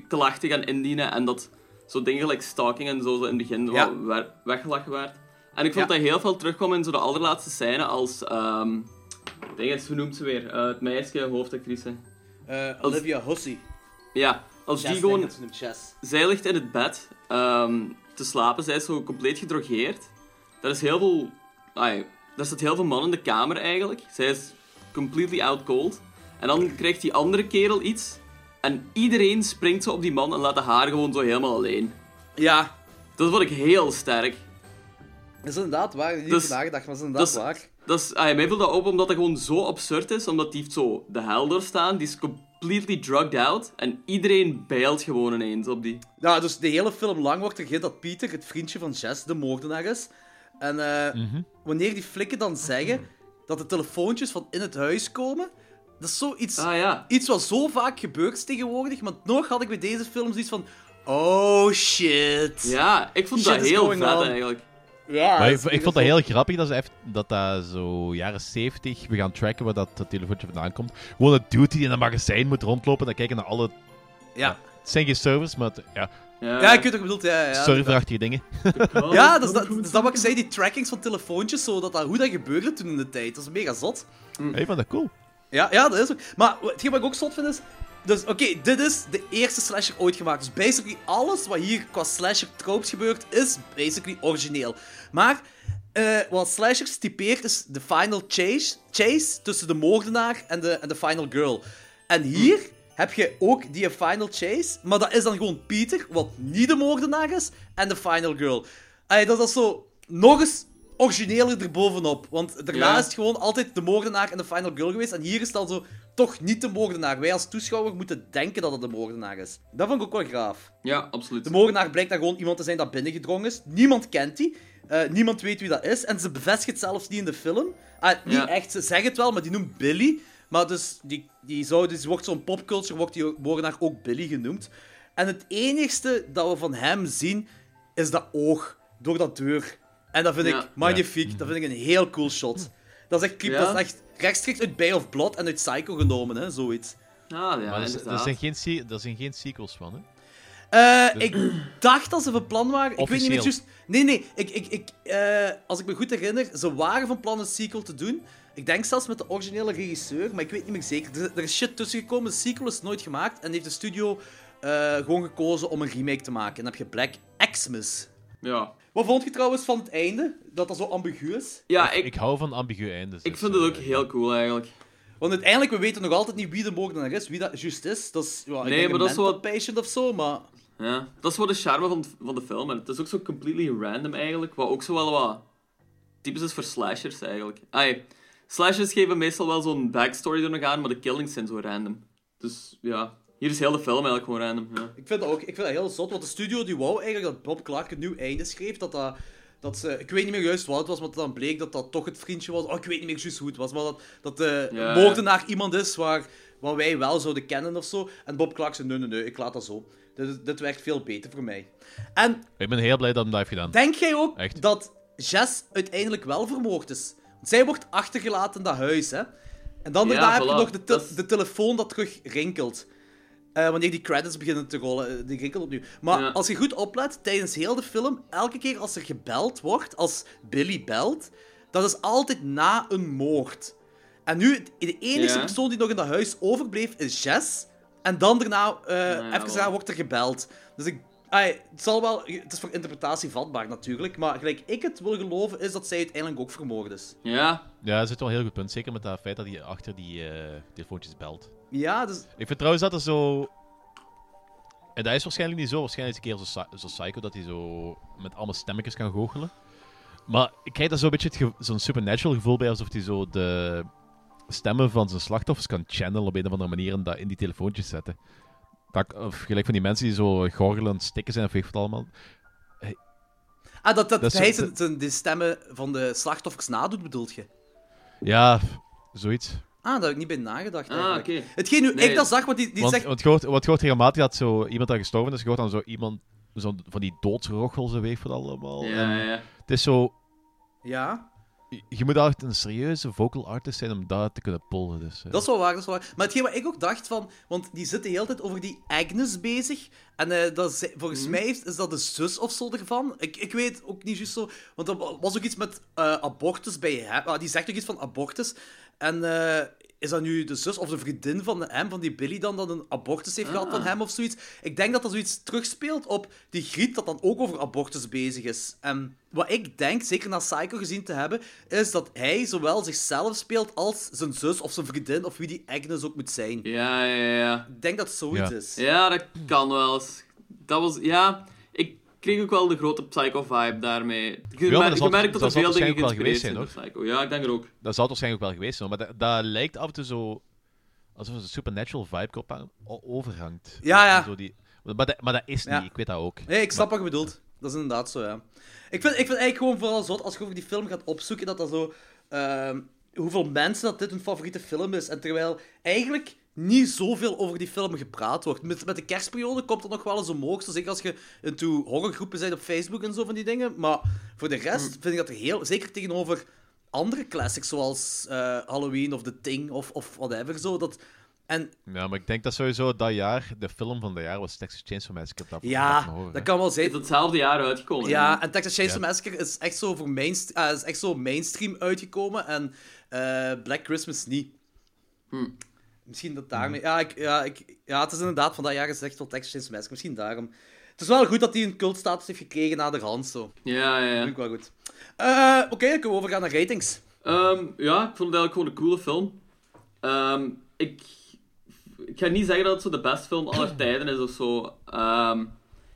Speaker 2: klachten gaan indienen en dat zo dingen gelijk stalking en zo, zo in het begin
Speaker 1: Ja.
Speaker 2: wel weggelachen werd. En ik vond
Speaker 1: Ja.
Speaker 2: dat heel veel terugkwam in zo de allerlaatste scène als... ehm ding is, hoe noemt ze weer? Eh, het meisje, hoofdactrice.
Speaker 1: Eh, Olivia Hussey.
Speaker 2: Ja, als die gewoon... Zij ligt in het bed ehm, te slapen. Zij is zo compleet gedrogeerd. Er is heel veel... Ai, er staat heel veel man in de kamer eigenlijk. Zij is completely out cold. En dan krijgt die andere kerel iets. En iedereen springt zo op die man en laat haar gewoon zo helemaal alleen.
Speaker 1: Ja,
Speaker 2: Dat vond ik heel sterk.
Speaker 1: dat is inderdaad waar. Niet
Speaker 2: Dus-
Speaker 1: nagedacht, maar dat is inderdaad
Speaker 2: dus-
Speaker 1: waar.
Speaker 2: Dat is, ai, mij viel dat op omdat dat gewoon zo absurd is. Omdat die heeft zo de hel doorstaan. Die is completely drugged out. En iedereen bijlt gewoon ineens op die.
Speaker 1: Ja, dus de hele film lang wordt er gezegd dat Pieter, het vriendje van Jess, de moordenaar is. En eh, wanneer die flikken dan zeggen dat de telefoontjes van in het huis komen, dat is zoiets
Speaker 2: Ah ja.
Speaker 1: iets wat zo vaak gebeurt tegenwoordig, maar nog had ik bij deze film zoiets van... Oh shit.
Speaker 2: Ja, ik vond
Speaker 1: Shit
Speaker 2: dat heel vet
Speaker 1: on.
Speaker 2: eigenlijk.
Speaker 1: Ja,
Speaker 3: Maar ik, vond dat heel grappig dat ze even, dat dat zo jaren 70, we gaan tracken waar dat, dat telefoontje vandaan komt. Gewoon een dude die in een magazijn moet rondlopen en kijken naar alle...
Speaker 1: Ja.
Speaker 3: Het zijn geen servers, maar het- ja,
Speaker 1: ja, ik weet wat je bedoelt. Ja, ja, ja.
Speaker 3: serverachtige dingen. [LAUGHS]
Speaker 1: Ja, dat is, dat, dat is dat wat ik zei, die trackings van telefoontjes, zo, dat, dat, hoe dat gebeurde toen in de tijd. Dat is mega zot.
Speaker 3: Ik vond dat cool.
Speaker 1: Ja, ja, dat is ook. Maar hetgeen wat ik ook zot vind is... Dus oké, dit is de eerste slasher ooit gemaakt. Dus basically alles wat hier qua slasher tropes gebeurt, is basically origineel. Maar eh, wat slashers typeert is de final chase, chase tussen de moordenaar en de, en de final girl. En hier heb je ook die final chase, maar dat is dan gewoon Peter, wat niet de moordenaar is, en de final girl. Allee, dat is zo nog eens origineler erbovenop. Want daarna
Speaker 2: Ja.
Speaker 1: is het gewoon altijd de moordenaar en de final girl geweest. En hier is het dan zo toch niet de moordenaar. Wij als toeschouwer moeten denken dat het de moordenaar is. Dat vond ik ook wel graaf.
Speaker 2: Ja, absoluut.
Speaker 1: De moordenaar blijkt dan gewoon iemand te zijn dat binnengedrongen is. Niemand kent die. Eh, niemand weet wie dat is. En ze bevestigen het zelfs niet in de film. Ah, niet
Speaker 2: Ja.
Speaker 1: echt, ze zeggen het wel, maar die noemt Billy. Maar dus, die, die, zou, dus wordt zo'n popculture, wordt die moordenaar ook Billy genoemd. En het enigste dat we van hem zien, is dat oog door dat deur. En dat vind
Speaker 2: Ja.
Speaker 1: ik magnifiek. Dat vind ik een heel cool shot. Dat is echt.
Speaker 2: Ja.
Speaker 1: Dat is echt rechtstreeks uit Bay of Blood en uit Psycho genomen, hè, zoiets.
Speaker 2: Ah, ja,
Speaker 3: maar er, er, zijn geen, er zijn geen sequels van, hè?
Speaker 1: Eh, ik dacht dat ze van plan waren. Ik weet niet meer
Speaker 3: Officieel.
Speaker 1: juist. Nee, nee. Ik, ik, ik, eh, als ik me goed herinner, ze waren van plan een sequel te doen. Ik denk zelfs met de originele regisseur, maar ik weet niet meer zeker. Er, er is shit tussen gekomen. De sequel is nooit gemaakt en heeft de studio eh, gewoon gekozen om een remake te maken. En dan heb je Black Xmas.
Speaker 2: Ja,
Speaker 1: Wat vond je trouwens van het einde? Dat dat zo ambigu is?
Speaker 2: ja
Speaker 3: Ik,
Speaker 2: ik,
Speaker 3: hou van ambigu eindes.
Speaker 2: ik
Speaker 3: dus,
Speaker 2: vind het ook
Speaker 3: eh,
Speaker 2: heel cool eigenlijk.
Speaker 1: Want uiteindelijk, we weten nog altijd niet wie de moordenaar is, wie dat juist is. Dat is, ja, ik
Speaker 2: Nee, maar dat is wat-
Speaker 1: patient of zo, maar...
Speaker 2: Ja, dat is wel de charme van, van de film. En het is ook zo completely random eigenlijk. Wat ook zo wel wat typisch is voor slashers eigenlijk. Ai, slashers geven meestal wel zo'n backstory er nog aan, maar de killings zijn zo random. Dus ja, hier is heel de film eigenlijk gewoon random. Ja.
Speaker 1: Ik vind dat ook ik vind dat heel zot, want de studio die wou eigenlijk dat Bob Clark een nieuw einde schreef. Dat dat, dat ze, ik weet niet meer juist wat het was, maar dan bleek dat dat toch het vriendje was. Oh, ik weet niet meer juist hoe het was, maar dat, dat de
Speaker 2: Ja.
Speaker 1: moordenaar iemand is waar wat wij wel zouden kennen of zo. En Bob Clark zei, nee, nee, nee, ik laat dat zo. Dit, dit werkt veel beter voor mij. En
Speaker 3: Ik ben heel blij dat hij dat heeft gedaan.
Speaker 1: denk jij ook
Speaker 3: Echt?
Speaker 1: dat Jess uiteindelijk wel vermoord is? Zij wordt achtergelaten in dat huis, hè. En dan
Speaker 2: Ja,
Speaker 1: daarna heb je nog de, te- de telefoon dat terug rinkelt. Eh, wanneer die credits beginnen te rollen, eh, die rinkelt opnieuw. Maar
Speaker 2: Ja.
Speaker 1: als je goed oplet, tijdens heel de film, elke keer als er gebeld wordt, als Billy belt, dat is altijd na een moord. En nu, de enige
Speaker 2: Ja.
Speaker 1: persoon die nog in dat huis overbleef, is Jess. En dan daarna, eh even daarna, wordt er gebeld. Dus ik... ai, het, zal wel, het is voor interpretatie vatbaar natuurlijk, maar gelijk ik het wil geloven, is dat zij uiteindelijk ook vermoord is.
Speaker 2: Ja,
Speaker 3: Ja, dat zit wel een heel goed punt. Zeker met dat feit dat hij achter die eh, telefoontjes belt.
Speaker 1: Ja, dus...
Speaker 3: Ik vind trouwens dat er zo... En dat is waarschijnlijk niet zo. Waarschijnlijk is het een keer zo, zo psycho dat hij zo met allemaal stemmetjes kan goochelen. Maar ik krijg daar zo'n beetje zo'n supernatural gevoel bij, alsof hij zo de stemmen van zijn slachtoffers kan channelen op een of andere manier en dat in die telefoontjes zetten. Dat, of gelijk van die mensen die zo gorgelen en stikken zijn of weet wat allemaal.
Speaker 1: Ah, dat, dat,
Speaker 3: Dat
Speaker 1: hij
Speaker 3: zo-
Speaker 1: zijn, zijn, de stemmen van de slachtoffers nadoet, bedoelt je?
Speaker 3: Ja, zoiets.
Speaker 1: Ah, daar heb ik niet bij nagedacht
Speaker 2: ah,
Speaker 1: eigenlijk.
Speaker 2: oké.
Speaker 1: Hetgeen nu
Speaker 2: Nee.
Speaker 1: ik dat zag, want die, die
Speaker 3: Want,
Speaker 1: zegt...
Speaker 3: want je hoort, wat hoort regelmatig dat zo iemand dat gestorven is, je hoort dan zo iemand zo van die doodsrochels en weet wat allemaal.
Speaker 2: Ja,
Speaker 3: En
Speaker 2: ja, ja.
Speaker 3: Het is zo...
Speaker 1: Ja,
Speaker 3: Je- Je moet echt een serieuze vocal artist zijn om dat te kunnen pollen. Dus, eh.
Speaker 1: dat is wel waar, dat is wel waar. Maar hetgeen wat ik ook dacht van... Want die zitten de hele tijd over die Agnes bezig. En eh, dat is, volgens
Speaker 2: Mhm.
Speaker 1: mij is, is dat de zus of zo ervan. Ik, ik weet ook niet juist zo... Want er was ook iets met eh, abortus bij hem. Ah, die zegt ook iets van abortus. En eh, is dat nu de zus of de vriendin van hem, van die Billy dan, dat een abortus heeft gehad van
Speaker 2: Ah.
Speaker 1: hem of zoiets? Ik denk dat dat zoiets terugspeelt op die Griet dat dan ook over abortus bezig is. En wat ik denk, zeker na Psycho gezien te hebben, is dat hij zowel zichzelf speelt als zijn zus of zijn vriendin of wie die Agnes ook moet zijn.
Speaker 2: Ja, ja, ja.
Speaker 1: Ik denk dat het zoiets
Speaker 3: Ja.
Speaker 1: is.
Speaker 2: Ja, dat kan wel eens. Dat was, ja, kreeg ook wel de grote Psycho-vibe daarmee. Je, je
Speaker 3: zal-
Speaker 2: merkt dat
Speaker 3: dat
Speaker 2: er veel dingen
Speaker 3: waarschijnlijk wel
Speaker 2: geïnspireerd
Speaker 3: geweest
Speaker 2: zijn
Speaker 3: zijn,
Speaker 2: door Psycho. Ja, ik denk er ook.
Speaker 3: Dat zal het waarschijnlijk ook wel geweest zijn, maar dat, dat lijkt af en toe zo... Alsof er een supernatural vibe op overhangt.
Speaker 1: Ja, ja.
Speaker 3: Zo die, maar, dat, maar dat is niet,
Speaker 1: Ja.
Speaker 3: ik weet dat ook.
Speaker 1: Nee, ik snap wat je bedoelt. Dat is inderdaad zo, ja. Ik vind, ik vind eigenlijk gewoon vooral zot, als je over die film gaat opzoeken, dat dat zo... ehm, hoeveel mensen dat dit hun favoriete film is. En terwijl eigenlijk niet zoveel over die film gepraat wordt. Met, met de kerstperiode komt dat nog wel eens omhoog. Zo zeker als je into horrorgroepen bent op Facebook en zo van die dingen. Maar voor de rest vind ik dat er heel... Zeker tegenover andere classics, zoals eh, Halloween of The Thing of, of whatever, zo. Dat, en
Speaker 3: Ja, maar ik denk dat sowieso dat jaar, de film van dat jaar was Texas Chainsaw Massacre. Dat,
Speaker 1: ja,
Speaker 3: horen,
Speaker 1: dat kan wel
Speaker 2: Het
Speaker 1: zijn.
Speaker 2: is hetzelfde jaar uitgekomen.
Speaker 1: Ja, en Texas Chainsaw
Speaker 3: Ja.
Speaker 1: Massacre is echt zo, voor mainst ah, is echt zo mainstream uitgekomen en eh, Black Christmas niet.
Speaker 2: Hm.
Speaker 1: Misschien dat daarmee... Ja, ik, ja, ik, ja, het is inderdaad van dat jaar wel Texas Chainsaw Massacre. Misschien daarom. Het is wel goed dat hij een cultstatus heeft gekregen na de hand, zo.
Speaker 2: Ja, ja,
Speaker 1: vind ik wel goed. Eh, Oké, dan kunnen we overgaan naar ratings.
Speaker 2: Ehm, ja, ik vond het eigenlijk gewoon een coole film. Ehm, ik, ik ga niet zeggen dat het zo de beste film aller [CLEARS THROAT] tijden is of zo. Ehm,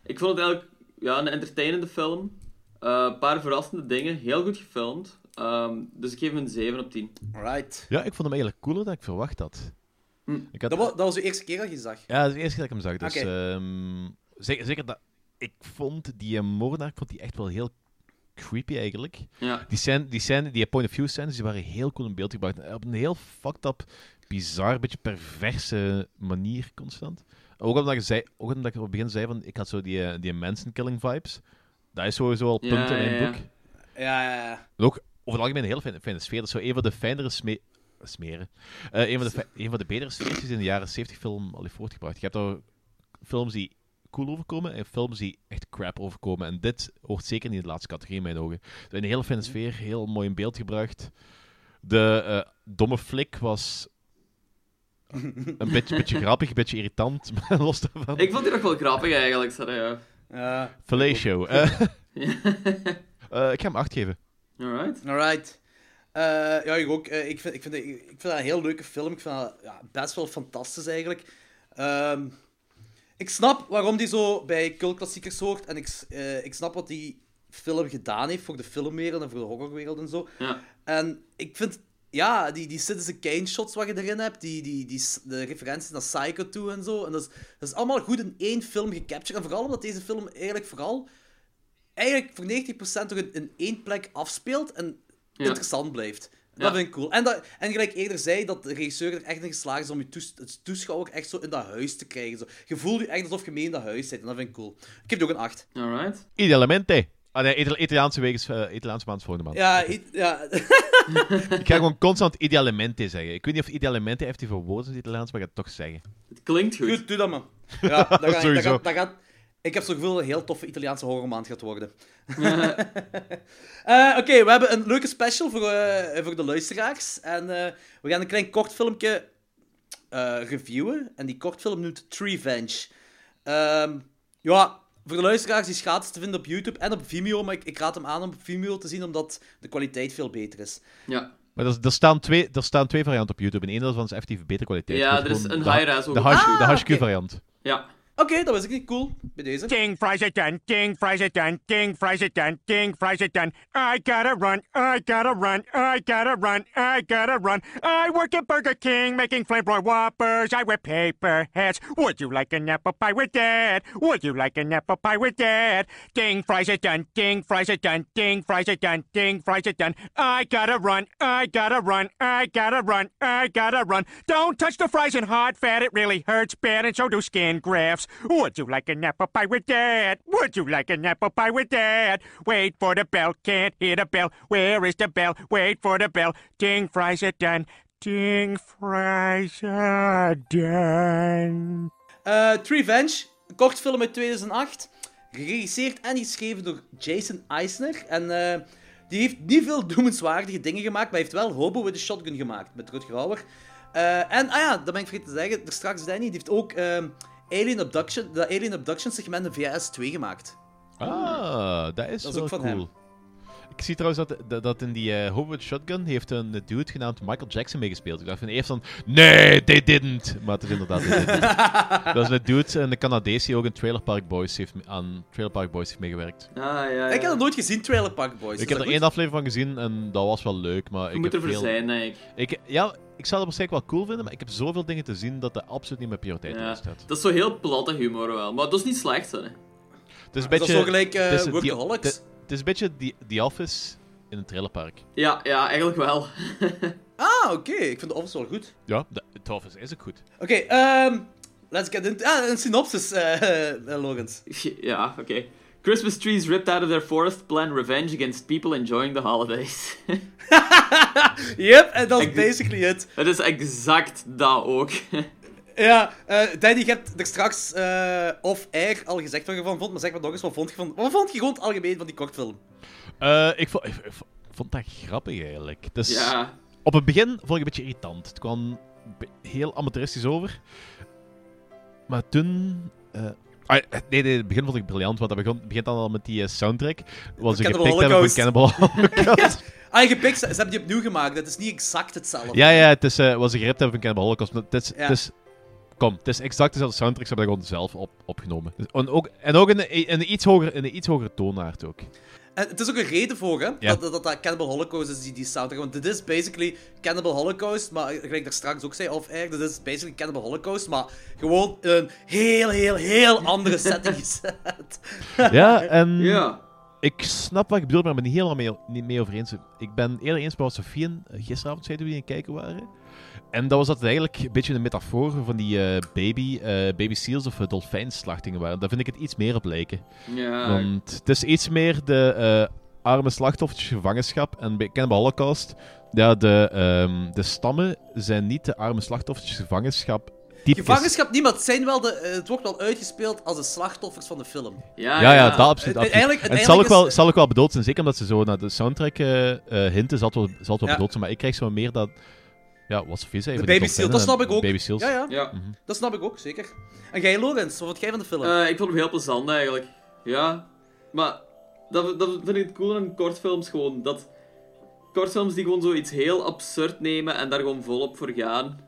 Speaker 2: ik vond het eigenlijk ja, een entertainende film. Eh, Een paar verrassende dingen. Heel goed gefilmd. Ehm, dus ik geef hem een 7 op 10.
Speaker 1: Alright.
Speaker 3: Ja, ik vond hem eigenlijk cooler dan ik verwacht had.
Speaker 2: Hm.
Speaker 3: Ik had
Speaker 1: Dat was, dat was de eerste keer dat je zag.
Speaker 3: Ja, dat is de eerste keer dat ik hem zag. Dus,
Speaker 1: Oké.
Speaker 3: ehm, zeker, zeker dat... Ik vond die moordenaar ik vond die echt wel heel creepy eigenlijk.
Speaker 2: Ja.
Speaker 3: Die scène, die, scène, die point-of-view scènes, die waren heel cool in beeld gebracht. Op een heel fucked up, bizar, beetje perverse manier constant. Ook omdat, je zei, ook omdat ik op het begin zei van, ik had zo die, eh, die Manson-killing vibes. Dat is sowieso al
Speaker 2: Ja,
Speaker 3: punt in mijn
Speaker 2: ja, ja.
Speaker 3: boek.
Speaker 1: Ja, ja, ja.
Speaker 3: En ook over het algemeen een hele fijne, fijne sfeer. Dat is zo een van de fijnere smeren. Eh, een, van de een van de betere sfeertjes in de jaren 70 film al heeft voortgebracht. Je hebt daar films die cool overkomen en films die echt crap overkomen. En dit hoort zeker niet in de laatste categorie in mijn ogen. Een hele fijne sfeer, heel mooi in beeld gebracht. De eh, domme flik was een beetje, beetje grappig, een beetje irritant, [LAUGHS] maar los daarvan.
Speaker 2: Ik vond die nog wel grappig eigenlijk. Sorry, ja.
Speaker 3: Eh, [LAUGHS] eh, ik ga hem 8 geven.
Speaker 2: Alright.
Speaker 1: Alright. Eh, ja, ik ook. Eh, ik, vind, ik, vind, ik vind dat een heel leuke film. Ik vind dat ja, best wel fantastisch eigenlijk. Ehm, ik snap waarom die zo bij cultklassiekers hoort. En ik, eh, ik snap wat die film gedaan heeft voor de filmwereld en voor de horrorwereld en zo.
Speaker 2: Ja.
Speaker 1: En ik vind, ja, die, die Citizen Kane shots wat je erin hebt, die, die, die, de referenties naar Psycho 2 en zo. En dat is, dat is allemaal goed in één film gecaptured. En vooral omdat deze film eigenlijk vooral, eigenlijk voor 90% toch in, in één plek afspeelt en
Speaker 2: Ja.
Speaker 1: interessant blijft. Dat vind ik cool. En, dat, en gelijk eerder zei, dat de regisseur er echt in geslaagd is om je toes- het toeschouwer echt zo in dat huis te krijgen. Zo. Je voelt je echt alsof je mee in dat huis zit. En dat vind ik cool. Ik geef die ook een 8.
Speaker 2: Alright.
Speaker 3: Idealmente. Ah nee, Itali- Italiaanse wegens, eh, Italiaanse maand volgende maand.
Speaker 1: Ja, ja. [LAUGHS]
Speaker 3: Ik ga gewoon constant idealmente zeggen. Ik weet niet of idealmente heeft die voor woorden in het Italiaans, maar ik ga het toch zeggen.
Speaker 2: Het klinkt goed.
Speaker 1: goed, doe dat maar. Ja, [LAUGHS] dat gaat, dat
Speaker 3: Sowieso.
Speaker 1: gaat, dat gaat, ik heb zo gevoel dat een heel toffe Italiaanse horrormaand gaat worden. [LAUGHS] Eh, Oké, we hebben een leuke special voor, eh, voor de luisteraars. En eh, we gaan een klein kort filmpje eh, reviewen. En die kortfilm noemt Treevenge. Ehm ja, voor de luisteraars die is gratis te vinden op YouTube en op Vimeo. Maar ik, ik raad hem aan om op Vimeo te zien, omdat de kwaliteit veel beter is.
Speaker 2: Ja.
Speaker 3: Maar er, er, staan twee, er staan twee varianten op YouTube. En één daarvan is effectief betere kwaliteit.
Speaker 2: Ja,
Speaker 3: Gewoon
Speaker 2: er is een
Speaker 3: de-
Speaker 2: high-res ook
Speaker 3: De, de
Speaker 1: Ah,
Speaker 3: HQ
Speaker 1: oké.
Speaker 3: variant.
Speaker 2: Ja.
Speaker 1: Dat was ik cool.
Speaker 4: Ding, fries it done. Ding, fries it done. Ding, fries it done. Ding, fries it done. I gotta run. I gotta run. I gotta run. I gotta run. I work at Burger King making flamboyant whoppers. I wear paper hats. Would you like an apple pie with that? Would you like an apple pie with that? Ding, fries it done. Ding, fries it done. Ding, fries it done. Ding, fries it done. I gotta run. I gotta run. I gotta run. I gotta run. Don't touch the fries in hot fat. It really hurts bad, and so do skin grafts. Would you like an apple pie with that? Would you like an apple pie with that? Wait for the bell. Can't hear the bell. Where is the bell? Wait for the bell. Ding, fries it done. Ding, fries are done.
Speaker 1: Eh Revenge, een kortfilm uit 2008. Geregisseerd en geschreven door Jason Eisner. En eh, die heeft niet veel noemenswaardige dingen gemaakt, maar heeft wel Hobo with a Shotgun gemaakt met Rutger Hauer. Eh, en, ah ja, dat ben ik vergeten te zeggen, er straks Danny, die heeft ook ehm, Alien Abduction, de Alien Abduction segment in VS 2 gemaakt.
Speaker 3: Ah, dat is,
Speaker 1: Dat is
Speaker 3: wel
Speaker 1: ook van
Speaker 3: cool.
Speaker 1: hem.
Speaker 3: Ik zie trouwens dat, dat, dat in die uh, Howard Shotgun heeft een dude genaamd Michael Jackson meegespeeld. Ik dacht van eerst van, nee, they didn't. Maar het is inderdaad, they didn't. [LAUGHS] dat is een dude, een Canadees die ook in Trailer Park Boys heeft, aan Trailer Park Boys heeft meegewerkt.
Speaker 2: Ah, ja, ja.
Speaker 1: Ik heb dat nooit gezien, Trailer Park Boys.
Speaker 3: ik heb
Speaker 1: dat
Speaker 3: er
Speaker 1: goed?
Speaker 3: één aflevering van gezien en dat was wel leuk, maar
Speaker 2: Je
Speaker 3: ik
Speaker 2: moet
Speaker 3: heb
Speaker 2: ervoor
Speaker 3: veel...
Speaker 2: zijn, denk ik.
Speaker 3: Ik, ja, ik zou het waarschijnlijk wel cool vinden, maar ik heb zoveel dingen te zien dat dat absoluut niet mijn prioriteit
Speaker 2: Ja.
Speaker 3: is. staat.
Speaker 2: Dat is zo heel platte humor wel. Maar dat is niet slecht, hè.
Speaker 3: Het is een
Speaker 1: Dat is
Speaker 3: beetje...
Speaker 1: zo gelijk eh,
Speaker 3: het is-
Speaker 1: Workaholics.
Speaker 3: Het het is een beetje The, The Office in een trailerpark.
Speaker 2: Ja, ja, eigenlijk wel. [LAUGHS]
Speaker 1: Ah, oké. Ik vind de Office wel goed.
Speaker 3: Ja, de, The Office is ook goed.
Speaker 1: Oké, ehm let's get into... Ah, een synopsis, eh eh, [LAUGHS] Logans.
Speaker 2: ja, oké. Christmas trees ripped out of their forest plan revenge against people enjoying the holidays. [LAUGHS]
Speaker 1: Yep, en dat is basically it.
Speaker 2: Het is exact dat ook.
Speaker 1: Ja, eh Danny, je hebt er straks eh off-air al gezegd wat je van vond, maar zeg maar nog eens, wat vond je van... Wat vond je gewoon het algemeen van die kortfilm?
Speaker 3: Eh, ik, vond, ik, ik vond dat grappig eigenlijk. Dus
Speaker 2: ja.
Speaker 3: Op het begin vond ik het een beetje irritant. Het kwam heel amateuristisch over. Maar toen... eh, ah, nee, nee, in het begin vond ik briljant, want dat begon, begint dan al met die eh, soundtrack. Wat ze
Speaker 1: Cannibal
Speaker 3: gepikt hebben van. Cannibal [LAUGHS] Holocaust. [LAUGHS]
Speaker 1: Ah, gepikt, ze, ze hebben die opnieuw gemaakt, het is niet exact hetzelfde.
Speaker 3: ja, ja, het is eh, wat ze geript hebben van Cannibal Holocaust. maar Het is,
Speaker 1: Ja.
Speaker 3: het is, kom, het is exact dezelfde soundtrack, ze hebben dat gewoon zelf op, opgenomen. En ook, en ook in, een, in, een iets hoger, in een iets hogere toonaard ook.
Speaker 1: En het is ook een reden voor, hè,
Speaker 3: Ja.
Speaker 1: dat, dat, dat Cannibal Holocaust is, die, die soundtrack. Want dit is basically Cannibal Holocaust, maar gelijk ik daar straks ook zei, off-air, dit is basically Cannibal Holocaust, maar gewoon in een heel, heel, heel andere [LAUGHS] setting gezet.
Speaker 3: Ja, en...
Speaker 2: Ja.
Speaker 3: Ik snap wat je bedoelt, maar ik ben het niet helemaal mee, niet mee over eens. Ik ben eerder eens met wat Sofie en eh, gisteravond zeiden we die aan het kijken waren. En dat was dat eigenlijk een beetje een metafoor van die eh, baby, eh, baby seals of uh, dolfijnslachtingen waren. Daar vind ik het iets meer op lijken.
Speaker 2: Ja.
Speaker 3: Want het is iets meer de eh, arme slachtoffers gevangenschap. En bij Cannibal Holocaust, ja, de, ehm, de stammen zijn niet de arme slachtoffers gevangenschap.
Speaker 1: Gevangenschap het, zijn wel de, eh, het wordt wel uitgespeeld als de slachtoffers van de film.
Speaker 2: Ja,
Speaker 3: Ja, ja, dat absoluut.
Speaker 1: Het-
Speaker 3: absoluut.
Speaker 1: eigenlijk-
Speaker 3: en het zal ook, wel,
Speaker 1: is-
Speaker 3: zal ook wel bedoeld zijn, zeker omdat ze zo naar de soundtrack eh eh, hinten, zal het wel, zal het wel
Speaker 1: Ja.
Speaker 3: bedoeld zijn. Maar ik krijg zo meer dat... Ja, wat.
Speaker 1: De
Speaker 3: van die
Speaker 1: Baby Seal, dat snap ik ook.
Speaker 3: Baby Seals.
Speaker 1: Ja, ja,
Speaker 2: Ja.
Speaker 3: Mhm.
Speaker 1: dat snap ik ook, zeker. En jij, Lorenz, wat vond jij van de film?
Speaker 2: Eh, ik vond hem heel plezant eigenlijk. Ja. Maar dat, dat vind ik het cool aan kortfilms gewoon. Dat kortfilms die gewoon zoiets heel absurd nemen en daar gewoon volop voor gaan.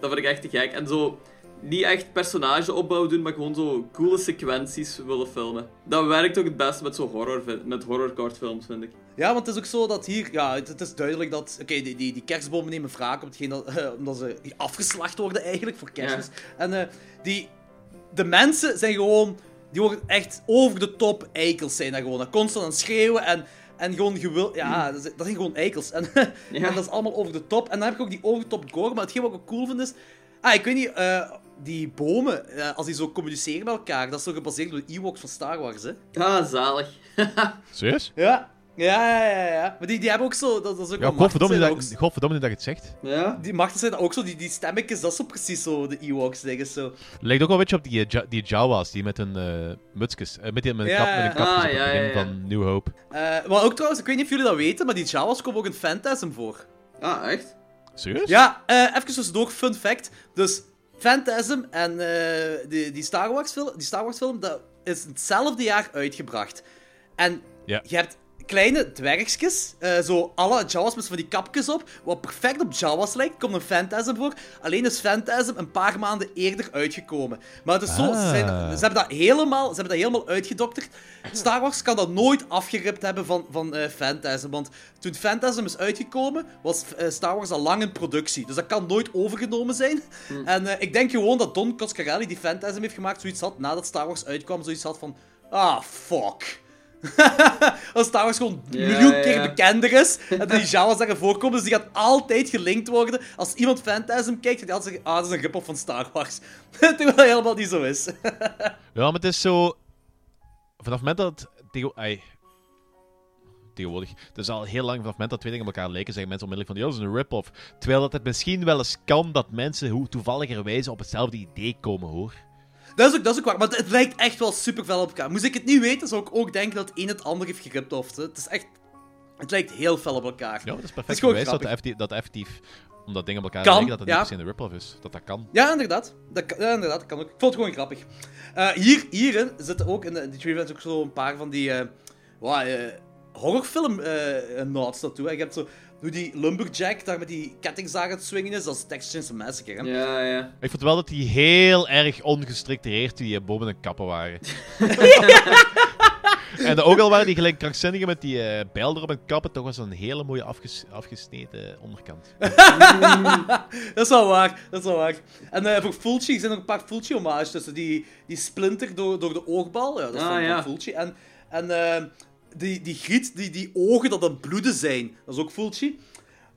Speaker 2: Dat vind ik echt te gek. En zo niet echt personageopbouw doen, maar gewoon zo coole sequenties willen filmen. Dat werkt ook het beste met zo horror, vind- met horror-kortfilms, vind ik.
Speaker 1: Ja, want het is ook zo dat hier... Ja, het, het is duidelijk dat... Oké, die, die, die kerstbomen nemen wraak op hetgeen dat, [LAUGHS] omdat ze afgeslacht worden eigenlijk voor kerstmis. En eh, die... De mensen zijn gewoon... Die worden echt over de top eikels zijn daar gewoon. Dat constant aan het schreeuwen en... En gewoon gewil... Ja, dat, is- dat zijn gewoon eikels. En, [LAUGHS]
Speaker 2: Ja.
Speaker 1: en dat is allemaal over de top. En dan heb ik ook die over de top gore. Maar hetgeen wat ik ook cool vind is... Ah, ik weet niet... eh, die bomen, eh, als die zo communiceren met elkaar, dat is zo gebaseerd op de Ewoks van Star Wars, hè?
Speaker 2: Ah, zalig. [LAUGHS]
Speaker 3: Serieus?
Speaker 1: Ja. Ja, ja, ja, ja. Maar die, die hebben ook zo... Dat, dat is ook
Speaker 3: Ja,
Speaker 1: wel
Speaker 3: godverdomme dat, godverdomme dat je het zegt.
Speaker 2: Ja.
Speaker 1: Die machten zijn ook zo, die, die stemmetjes, dat is zo precies zo de Ewoks dingen zo.
Speaker 3: Lijkt ook wel een beetje op die, eh, Ja- die Jawas, die met hun eh mutsjes, eh, met, die, met, een
Speaker 1: Ja,
Speaker 3: kap, met een
Speaker 1: ja.
Speaker 3: kapjes
Speaker 2: Ah,
Speaker 3: op het
Speaker 2: ja,
Speaker 3: begin
Speaker 2: ja, ja.
Speaker 3: van New Hope.
Speaker 1: Eh, maar ook trouwens, ik weet niet of jullie dat weten, maar die Jawas komen ook in Phantasm voor.
Speaker 2: Ah, echt?
Speaker 3: Serieus?
Speaker 1: Ja, eh even tussendoor, fun fact. Dus Phantasm en eh, die, die, Star Wars film, die Star Wars film, dat is hetzelfde jaar uitgebracht. En
Speaker 3: Ja.
Speaker 1: je hebt kleine dwergjes, eh, zo alle Jawas met van die kapjes op, wat perfect op Jawas lijkt, komt een Phantasm voor. Alleen is Phantasm een paar maanden eerder uitgekomen. Maar het is zo, ze, zijn-
Speaker 3: Ah.
Speaker 1: ze hebben dat helemaal, ze hebben dat helemaal uitgedokterd. Star Wars kan dat nooit afgeript hebben van, van eh, Phantasm, want toen Phantasm is uitgekomen, was eh, Star Wars al lang in productie. Dus dat kan nooit overgenomen zijn. En eh, ik denk gewoon dat Don Coscarelli, die Phantasm heeft gemaakt, zoiets had, nadat Star Wars uitkwam, zoiets had van... Ah, fuck. [LAUGHS] Als Star Wars gewoon een
Speaker 2: Ja,
Speaker 1: miljoen keer
Speaker 2: ja.
Speaker 1: bekender is, [LAUGHS] en dat die Jawas daarin voorkomen, dus die gaat altijd gelinkt worden. Als iemand Phantasm kijkt, gaat hij altijd zeggen, ah, dat is een rip-off van Star Wars. [LAUGHS] Terwijl dat helemaal niet zo is.
Speaker 3: Ja, maar het is zo... Vanaf het moment dat ai, Tegenwoordig. Het is al heel lang vanaf het moment dat twee dingen op elkaar lijken, zeggen mensen onmiddellijk van, ja, dat is een rip-off. Terwijl dat het misschien wel eens kan dat mensen hoe toevalligerwijze op hetzelfde idee komen, hoor.
Speaker 1: Dat is ook, dat is ook waar, maar het, het lijkt echt wel super fel op elkaar. Moest ik het niet weten, zou ik ook denken dat het een het ander heeft geriptoft. Het is echt... Het lijkt heel fel op elkaar.
Speaker 3: Ja, dat is
Speaker 1: Het
Speaker 3: perfect
Speaker 1: is gewoon
Speaker 3: bewijs dat, effectief, dat effectief, omdat dingen op elkaar
Speaker 1: Kan,
Speaker 3: lijken, dat het
Speaker 1: ja.
Speaker 3: niet se een rip-off is. Dat dat kan.
Speaker 1: Ja, inderdaad. Dat, ja, inderdaad, dat kan ook. Ik vond het gewoon grappig. Eh, hier, hierin zitten ook, in de- die trivia is ook zo een paar van die eh wow, eh, horrorfilm eh nods naartoe. hè. Je hebt zo, hoe die Lumberjack daar met die kettingzaag aan het swingen is, dat is Texas Chainsaw Massacre. Hè?
Speaker 2: Ja, ja.
Speaker 3: Ik vond wel dat die heel erg ongestructureerd die bomen en kappen waren. [LAUGHS] en ook al waren die gelijk krankzinnigen met die eh bijl erop en kappen, toch was dat een hele mooie afges- afgesneden onderkant. [LAUGHS]
Speaker 1: Dat is wel waar, dat is wel waar. En eh, voor Fulci zijn er een paar Fulci-hommages tussen. Die, die splinter door, door de oogbal, ja, dat is
Speaker 2: Ah,
Speaker 1: van,
Speaker 2: ja.
Speaker 1: van Fulci. En, en eh, die, die griet, die, die ogen dat aan bloeden zijn, dat is ook Fulci.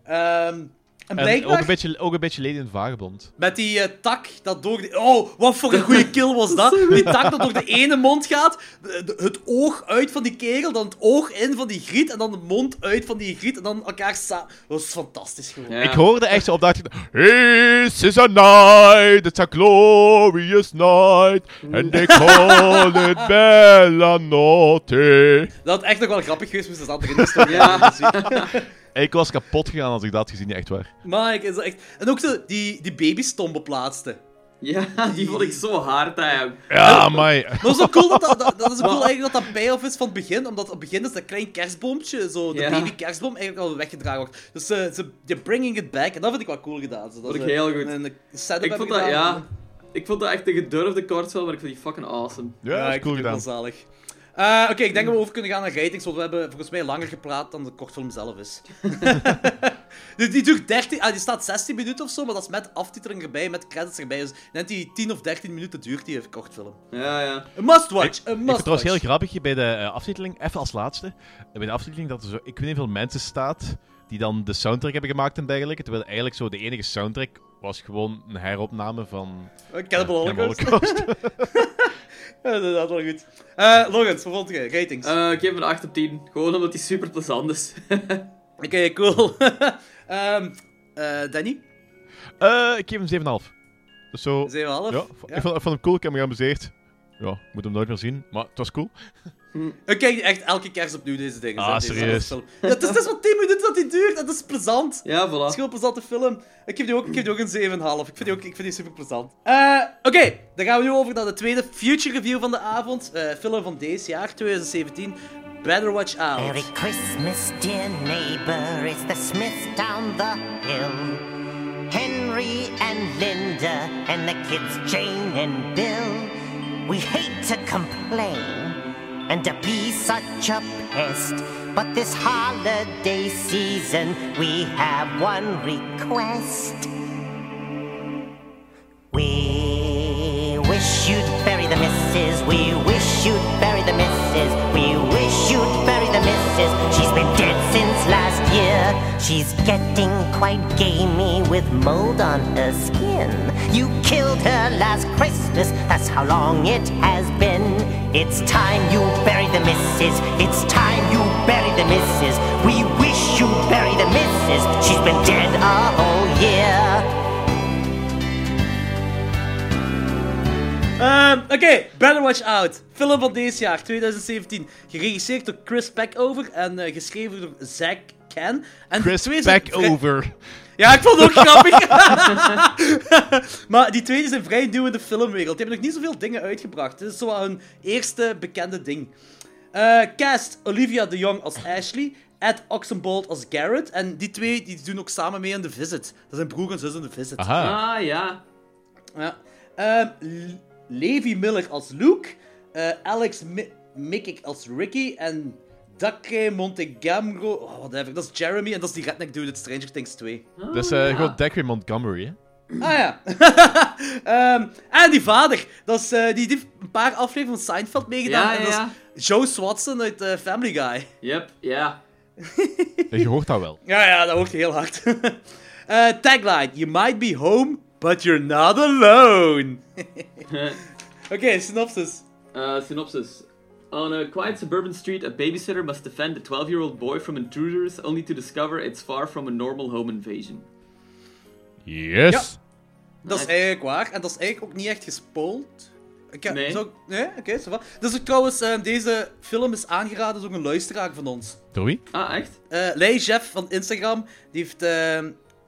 Speaker 1: Ehm, en
Speaker 3: ook een beetje, ook een beetje Lady in het Vagebond.
Speaker 1: Met die eh, tak dat door de... Oh, wat voor een goede kill was dat. [LAUGHS] Die tak dat door de ene mond gaat, de- het oog uit van die kegel, dan het oog in van die griet, en dan de mond uit van die griet, en dan elkaar samen... Dat was fantastisch gewoon.
Speaker 2: Ja.
Speaker 3: Ik hoorde echt zo op dat... This is a night, it's a glorious night, and they call it [LAUGHS] Bella Notte.
Speaker 1: Dat had echt nog wel grappig geweest, moest dat erin [LAUGHS] gestoken
Speaker 2: Ja.
Speaker 3: Ik was kapot gegaan als ik dat had gezien, echt waar.
Speaker 1: Mike, is dat echt... En ook zo die, die babystomp op laatste.
Speaker 2: Ja, die vond ik zo hard eigenlijk.
Speaker 3: Ja, maar...
Speaker 1: Dat was ook cool dat dat, dat, dat is ook [LAUGHS] cool eigenlijk dat dat payoff is van het begin, omdat op het begin is dat klein kerstboompje, zo de
Speaker 2: Ja.
Speaker 1: baby kerstboom, eigenlijk al weggedragen wordt. Dus ze ze they're bringing it back, en dat vind ik wel cool gedaan. Zo, dat
Speaker 2: Vond ik
Speaker 1: ze
Speaker 2: heel goed.
Speaker 1: Een, een setup
Speaker 2: Ik vond dat,
Speaker 1: gedaan.
Speaker 2: ja... Ik vond dat echt een gedurfde kortfilm, maar ik vond die fucking awesome.
Speaker 3: Ja, dat is
Speaker 1: ik
Speaker 3: cool
Speaker 1: vind het
Speaker 3: gedaan.
Speaker 1: wel zalig. Eh, Oké, ik denk dat we over kunnen gaan naar ratings, want we hebben volgens mij langer gepraat dan de kortfilm zelf is. [LAUGHS] die, die duurt 13, ah, die staat 16 minuten of zo, maar dat is met aftiteling erbij, met credits erbij. Dus denk die 10 of 13 minuten duurt die kortfilm.
Speaker 2: Ja, ja.
Speaker 1: Een must watch, een must
Speaker 3: vind het trouwens heel
Speaker 1: watch.
Speaker 3: grappig bij de eh, aftiteling, even als laatste, bij de aftiteling dat er zo, ik weet niet hoeveel mensen staat die dan de soundtrack hebben gemaakt en dergelijke, terwijl eigenlijk zo de enige soundtrack was gewoon een heropname van
Speaker 1: Uh, Cannibal
Speaker 3: Cannibal
Speaker 1: Holocaust. [LAUGHS] Ja, inderdaad, wel goed. Eh Logans, wat vond jij? Ratings.
Speaker 2: Eh, ik geef hem een 8 op 10. Gewoon omdat hij super plezant is. [LAUGHS]
Speaker 1: Oké, cool. [LAUGHS] Ehm eh, Danny?
Speaker 3: Eh, ik geef hem 7,5. Dus zo...
Speaker 1: 7,5?
Speaker 3: Ja, Ik, vond, ik vond hem cool, ik heb me geamuseerd. Ja, ik moet hem nooit meer zien, maar het was cool.
Speaker 1: Ik kijk echt elke kerst opnieuw deze dingen.
Speaker 3: Ah,
Speaker 1: hè, deze
Speaker 3: serieus?
Speaker 1: film. Ja, het, is, het is maar 10 minuten dat die duurt. Dat is plezant.
Speaker 2: ja,
Speaker 1: Het is
Speaker 2: voilà.
Speaker 1: gewoon een plezante film. Ik geef die ook, ik geef die ook een 7,5. Ik vind die ook ik vind die super plezant. Eh, Oké, dan gaan we nu over naar de tweede future review van de avond. Eh, film van deze jaar, 2017. Better Watch Out.
Speaker 5: Merry Christmas, dear neighbor. It's the Smith down the hill. Henry and Linda and the kids Jane and Bill. We hate to complain and to be such a pest. But this holiday season, we have one request. We wish you'd bury the missus. We wish you'd bury the missus. We wish you'd bury the missus. She's She's getting quite gamey with mold on her skin. You killed her last Christmas, that's how long it has been. It's time you bury the missus. It's time you bury the missus. We wish you bury the missus. She's been dead a whole year.
Speaker 1: Ehm, Oké, Better Watch Out. Film van deze jaar, 2017. Geregisseerd door Chris Peckover en eh, geschreven door Zack Ken. En
Speaker 3: Chris
Speaker 1: die twee zijn
Speaker 3: back
Speaker 1: vrij-
Speaker 3: over. [LAUGHS]
Speaker 1: Ja, ik vond het ook [LAUGHS] grappig. [LAUGHS] maar die twee zijn vrij nieuw in de filmwereld. Die hebben nog niet zoveel dingen uitgebracht. Dit is zo hun eerste bekende ding. Eh, cast Olivia de Jong als Ashley. Ed Oxenbould als Garrett. En die twee die doen ook samen mee in The Visit. Dat zijn broer en zus in The Visit.
Speaker 3: Aha.
Speaker 2: Ah, ja.
Speaker 1: Ja. L- Levi Miller als Luke. eh, Alex Mi- Mickey als Ricky. En Dacre Montegamro. Oh, whatever. Dat is Jeremy en dat is die redneck dude uit Stranger Things 2.
Speaker 3: Dat is eh, gewoon Dacre Montgomery, hè?
Speaker 1: Ah ja. [LAUGHS] Ehm, en die vader. Dat is, eh, die, die heeft een paar afleveringen van Seinfeld meegedaan.
Speaker 2: Ja,
Speaker 1: en dat is Joe Swatson uit eh, Family Guy.
Speaker 2: Yep, ja. [LAUGHS]
Speaker 3: Je hoort dat wel.
Speaker 1: Ja, ja, dat hoort heel hard. [LAUGHS] Eh, tagline. You might be home, but you're not alone. Oké, synopsis.
Speaker 2: Uh, synopsis. On a quiet suburban street, a babysitter must defend a 12 year old boy from intruders only to discover it's far from a normal home invasion.
Speaker 3: Yes.
Speaker 1: Dat is eigenlijk waar. En dat is eigenlijk ook niet echt gespoeld. Ik heb,
Speaker 2: Nee.
Speaker 1: zou- nee? Oké, ça va. Dus ook trouwens, eh, deze film is aangeraden door een luisteraar van ons.
Speaker 3: Door wie?
Speaker 2: Ah, echt?
Speaker 1: Eh Lei Jeff van Instagram, die heeft eh,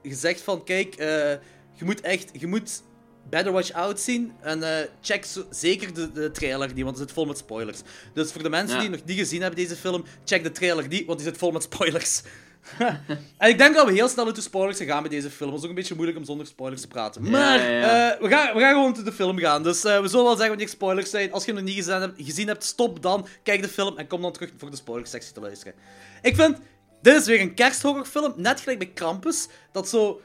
Speaker 1: gezegd van, kijk, eh, je moet echt, je moet Better Watch Out zien en eh, check zo- zeker de, de trailer niet, want het zit vol met spoilers. Dus voor de mensen
Speaker 2: Ja.
Speaker 1: die nog niet gezien hebben deze film, check de trailer niet, want die zit vol met spoilers. [LAUGHS] en ik denk dat we heel snel into spoilers gaan met deze film. Het is ook een beetje moeilijk om zonder spoilers te praten. Maar
Speaker 2: ja,
Speaker 1: eh, we, gaan, we gaan gewoon into de film gaan. Dus eh, we zullen wel zeggen wanneer spoilers zijn. Als je hem nog niet gezien hebt, gezien hebt, stop dan, kijk de film en kom dan terug voor de spoilersectie te luisteren. Ik vind, dit is weer een kersthorrorfilm, net gelijk bij Krampus, dat zo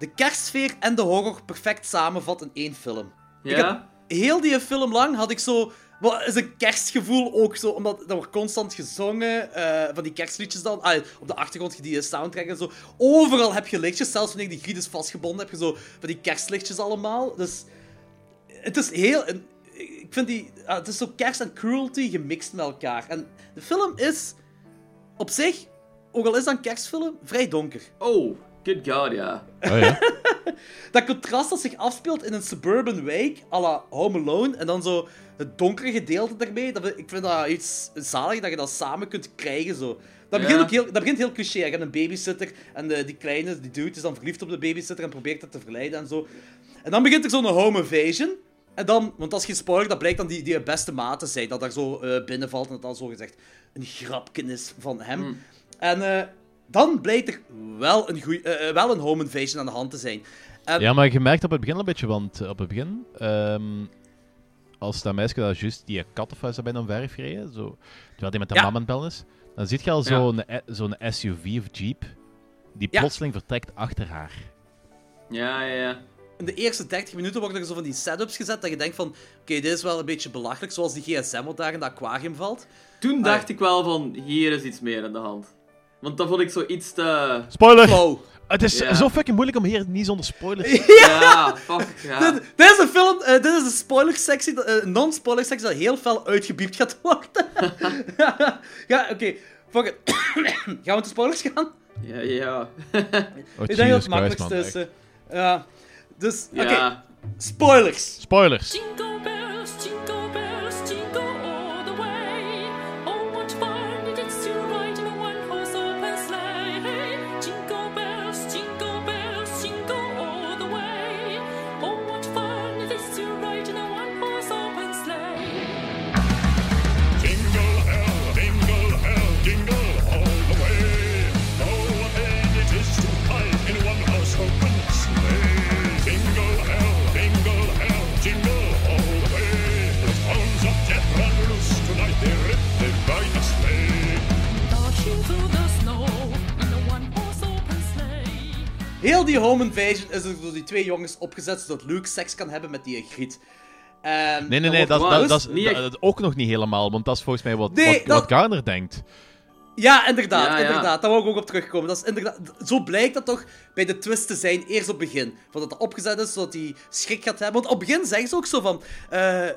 Speaker 1: de kerstsfeer en de horror perfect samenvat in één film. Ik had- heel die film lang had ik zo... Wat is een kerstgevoel ook zo, omdat dat wordt constant gezongen, eh, van die kerstliedjes dan. Ah, op de achtergrond die soundtrack en zo. Overal heb je lichtjes, zelfs wanneer die griet is vastgebonden, heb je zo van die kerstlichtjes allemaal. Dus het is heel... een- ik vind die... ah, het is zo kerst en cruelty gemixt met elkaar. En de film is op zich, ook al is dat een kerstfilm, vrij donker.
Speaker 2: Oh, good god, ja.
Speaker 3: Oh ja. [LAUGHS]
Speaker 1: Dat contrast dat zich afspeelt in een suburban wijk, à la Home Alone, en dan zo het donkere gedeelte daarmee, dat, ik vind dat iets zalig dat je dat samen kunt krijgen. Zo. Dat, begint
Speaker 2: Ja.
Speaker 1: ook heel, dat begint heel cliché. Je hebt een babysitter en de, die kleine, die dude, is dan verliefd op de babysitter en probeert dat te verleiden en zo. En dan begint er zo'n home invasion. En dan, want als je spoiler, dat blijkt dan die, die beste maten zijn, dat daar zo eh, binnenvalt en dat dan zo gezegd een grapje is van hem. En eh, dan blijkt er wel een, goeie, eh, eh, wel een home invasion aan de hand te zijn. En-
Speaker 3: Ja, maar je merkt op het begin een beetje, want eh, op het begin, ehm, als dat meisje dat juist die kat of bij een werf gereden, zo, terwijl hij met de
Speaker 1: Ja.
Speaker 3: man aan het bellen is, dan zie je al zo'n zo'n SUV of Jeep die
Speaker 1: Ja.
Speaker 3: plotseling vertrekt achter haar.
Speaker 2: Ja, ja, ja.
Speaker 1: In de eerste 30 minuten worden er zo van die setups gezet dat je denkt van, oké, dit is wel een beetje belachelijk, zoals die gsm wat daar in dat aquarium valt.
Speaker 2: Toen dacht
Speaker 1: Ah,
Speaker 2: ik wel van, hier is iets meer aan de hand. Want dat vond ik zo iets te...
Speaker 3: Spoiler!
Speaker 1: Wow.
Speaker 3: Het is
Speaker 2: Ja.
Speaker 3: zo fucking moeilijk om hier niet zonder spoilers [LAUGHS]
Speaker 2: Ja, fuck, ja.
Speaker 1: Dit, dit is een film, eh, dit is een spoiler-sectie, eh, een non-spoiler sectie dat heel fel uitgebiept gaat worden. [LAUGHS] ja, oké. Fuck it. [COUGHS] Gaan we met de spoilers gaan?
Speaker 2: Ja, ja. [LAUGHS]
Speaker 3: Oh,
Speaker 1: Ik denk dat het makkelijkste is. eh, ja. Dus, oké.
Speaker 2: Ja.
Speaker 1: Spoilers.
Speaker 3: Spoilers!
Speaker 1: Heel die home invasion is er door die twee jongens opgezet zodat Luke seks kan hebben met die griet. En
Speaker 3: Nee, nee, nee, dat, dat, dat, is,
Speaker 2: echt.
Speaker 3: dat ook nog niet helemaal, want dat is volgens mij wat,
Speaker 1: Nee,
Speaker 3: wat,
Speaker 1: dat-
Speaker 3: wat Garner denkt.
Speaker 1: Ja, inderdaad,
Speaker 2: Ja, ja.
Speaker 1: inderdaad. Daar wou ik ook op terugkomen. Dat is inderdaad... Zo blijkt dat toch bij de twist te zijn, eerst op het begin. Van dat dat opgezet is, zodat hij schrik gaat hebben. Want op het begin zeggen ze ook zo van... eh,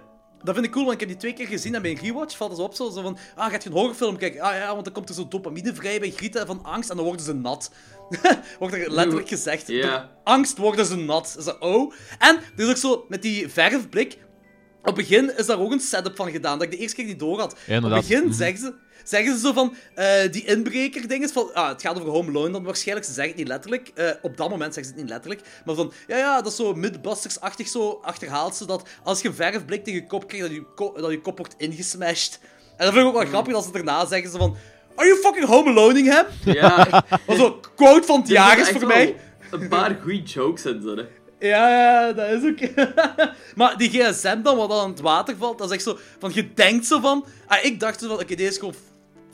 Speaker 1: dat vind ik cool, want ik heb die twee keer gezien en bij een rewatch valt het op zo, zo van... Ah, gaat je een horrorfilm kijken? Ah ja, want dan komt er zo dopamine vrij bij grieten van angst en dan worden ze nat. [LAUGHS] Wordt er letterlijk gezegd. Door angst worden ze nat. Zo, oh. En is ook zo, met die verfblik... Op het begin is daar ook een setup van gedaan, dat ik de eerste keer niet door had.
Speaker 3: Ja,
Speaker 1: op het begin
Speaker 3: Mhm.
Speaker 1: zeggen ze, zeggen ze zo van, eh, die inbreker ding is van, ah, het gaat over Home Alone dan waarschijnlijk, ze zeggen het niet letterlijk, Eh, op dat moment zeggen ze het niet letterlijk, maar van, ja ja, dat is zo Mythbusters-achtig zo achterhaald, zodat als je verfblik tegen je kop krijgt, dat je kop, dat je kop wordt ingesmashed. En dat vind ik ook wel grappig, als ze daarna zeggen ze van, are you fucking Home Aloning hem?
Speaker 2: Ja. [LAUGHS]
Speaker 1: Dat is zo quote van het jaar is voor mij.
Speaker 2: Een paar goede jokes in zitten.
Speaker 1: Ja, ja, dat is ook. [LAUGHS] maar die gsm dan, wat dan aan het water valt, dat is echt zo. Van je denkt zo van. Ah, ik dacht zo van, oké, deze is gewoon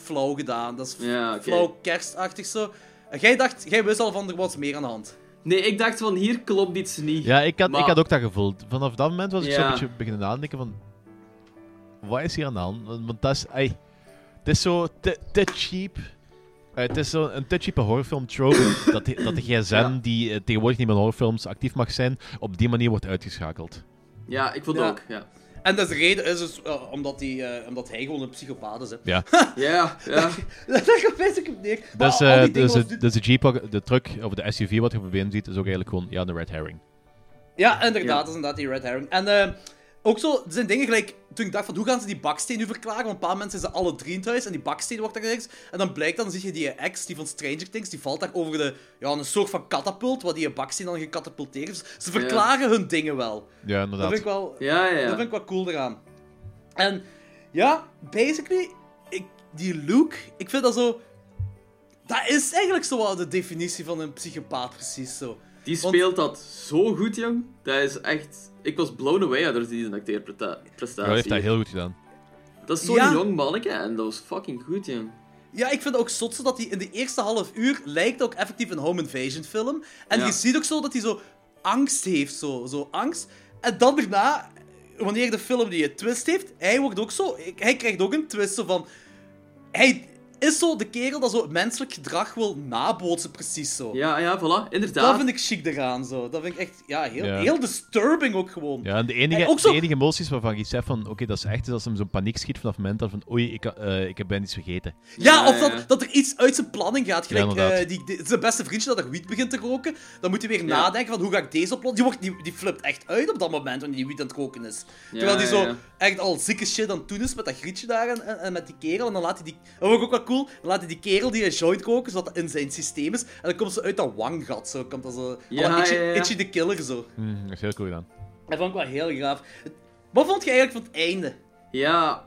Speaker 1: flauw gedaan. Dat is
Speaker 2: Ja,
Speaker 1: flauw kerstachtig zo. En jij dacht, jij wist al van er was meer aan de hand.
Speaker 2: Nee, ik dacht van hier klopt iets niet.
Speaker 3: Ja, ik had,
Speaker 2: Maar-
Speaker 3: ik had ook dat gevoeld. Vanaf dat moment was ik zo
Speaker 2: Ja.
Speaker 3: een beetje beginnen nadenken van... Wat is hier aan de hand? Want dat is... Ey, het is zo te, te cheap. Eh, het is zo een te cheape horrorfilm trope [COUGHS] dat, die- dat de gsm,
Speaker 2: Ja.
Speaker 3: die eh, tegenwoordig niet meer in horrorfilms actief mag zijn, op die manier wordt uitgeschakeld.
Speaker 2: Ja, ik vond
Speaker 1: Ja.
Speaker 2: ook. Ja.
Speaker 1: En dat is de reden is dus, eh, omdat, die, eh, omdat hij gewoon een psychopaat is. Hè.
Speaker 3: Ja. [LAUGHS]
Speaker 2: Ja, ja.
Speaker 1: Daar komt basically op neer.
Speaker 3: Dus, eh dus, de- dus de Jeep, de truck, of de SUV wat je op het begin ziet, is ook eigenlijk gewoon ja, een red herring.
Speaker 1: Ja, inderdaad,
Speaker 2: Ja.
Speaker 1: dat is inderdaad die red herring. En eh, ook zo, er zijn dingen gelijk, toen ik dacht van, hoe gaan ze die baksteen nu verklaren? Want een paar mensen zijn ze alle drie in huis en die baksteen wordt daar ergens. En dan blijkt dan, zie je die ex, die van Stranger Things, die valt daar over de, ja, een soort van katapult, waar die baksteen dan gecatapulteerd is. Dus ze verklaren hun dingen wel.
Speaker 3: Ja,
Speaker 1: Dat
Speaker 3: inderdaad.
Speaker 1: vind ik wel,
Speaker 2: Ja, ja, ja.
Speaker 1: dat vind ik wel cool eraan. En ja, basically, ik, die Luke, ik vind dat zo... Dat is eigenlijk zo wel de definitie van een psychopaat, precies zo.
Speaker 2: Die
Speaker 1: Want-
Speaker 2: speelt dat zo goed, jong. Dat is echt... Ik was blown away door die acteerprestatie.
Speaker 3: Ja, hij heeft dat heel goed gedaan.
Speaker 2: Dat is zo'n
Speaker 1: Ja.
Speaker 2: jong manneke en dat was fucking goed, jong.
Speaker 1: Ja, ik vind het ook zot zo dat hij in de eerste half uur lijkt ook effectief een home invasion film. En
Speaker 2: Ja.
Speaker 1: je ziet ook zo dat hij zo angst heeft, zo, zo angst. En dan daarna, wanneer de film die een twist heeft, hij wordt ook zo, hij krijgt ook een twist zo van, hij is zo de kerel dat zo menselijk gedrag wil nabootsen, precies zo.
Speaker 2: Ja, ja, voilà, inderdaad.
Speaker 1: Dat vind ik chic eraan, zo. Dat vind ik echt, ja, heel,
Speaker 3: Ja.
Speaker 1: heel disturbing ook gewoon.
Speaker 3: Ja, en de enige,
Speaker 1: En ook zo-
Speaker 3: de enige emoties waarvan je zegt van, oké, dat is echt is als hem zo'n paniek schiet vanaf het moment dat van, oei, ik, eh ik ben iets vergeten.
Speaker 1: Ja,
Speaker 2: Ja,
Speaker 1: of
Speaker 2: ja.
Speaker 1: dat, dat er iets uit zijn planning gaat. Gelijk, eh, die, die- zijn beste vriendje dat er wiet begint te roken. Dan moet hij weer
Speaker 2: Ja.
Speaker 1: nadenken van hoe ga ik deze oplossen. Die, wordt, die, die flipt echt uit op dat moment wanneer die wiet aan het roken is. Terwijl die
Speaker 2: ja,
Speaker 1: zo
Speaker 2: ja.
Speaker 1: echt al zieke shit aan het doen is met dat grietje daar en, en, en met die kerel. En dan laat hij die... Dat ook wel cool. Dan laat hij die kerel die een joint roken, zodat dat in zijn systeem is. En dan komt ze uit dat wanggat. Zo komt dat zo...
Speaker 2: Ja,
Speaker 1: itchy,
Speaker 2: ja, ja.
Speaker 1: Itchy the Killer zo.
Speaker 3: Hm, dat is heel cool gedaan.
Speaker 1: Dat vond ik wel heel gaaf. Wat vond je eigenlijk van het einde?
Speaker 2: Ja,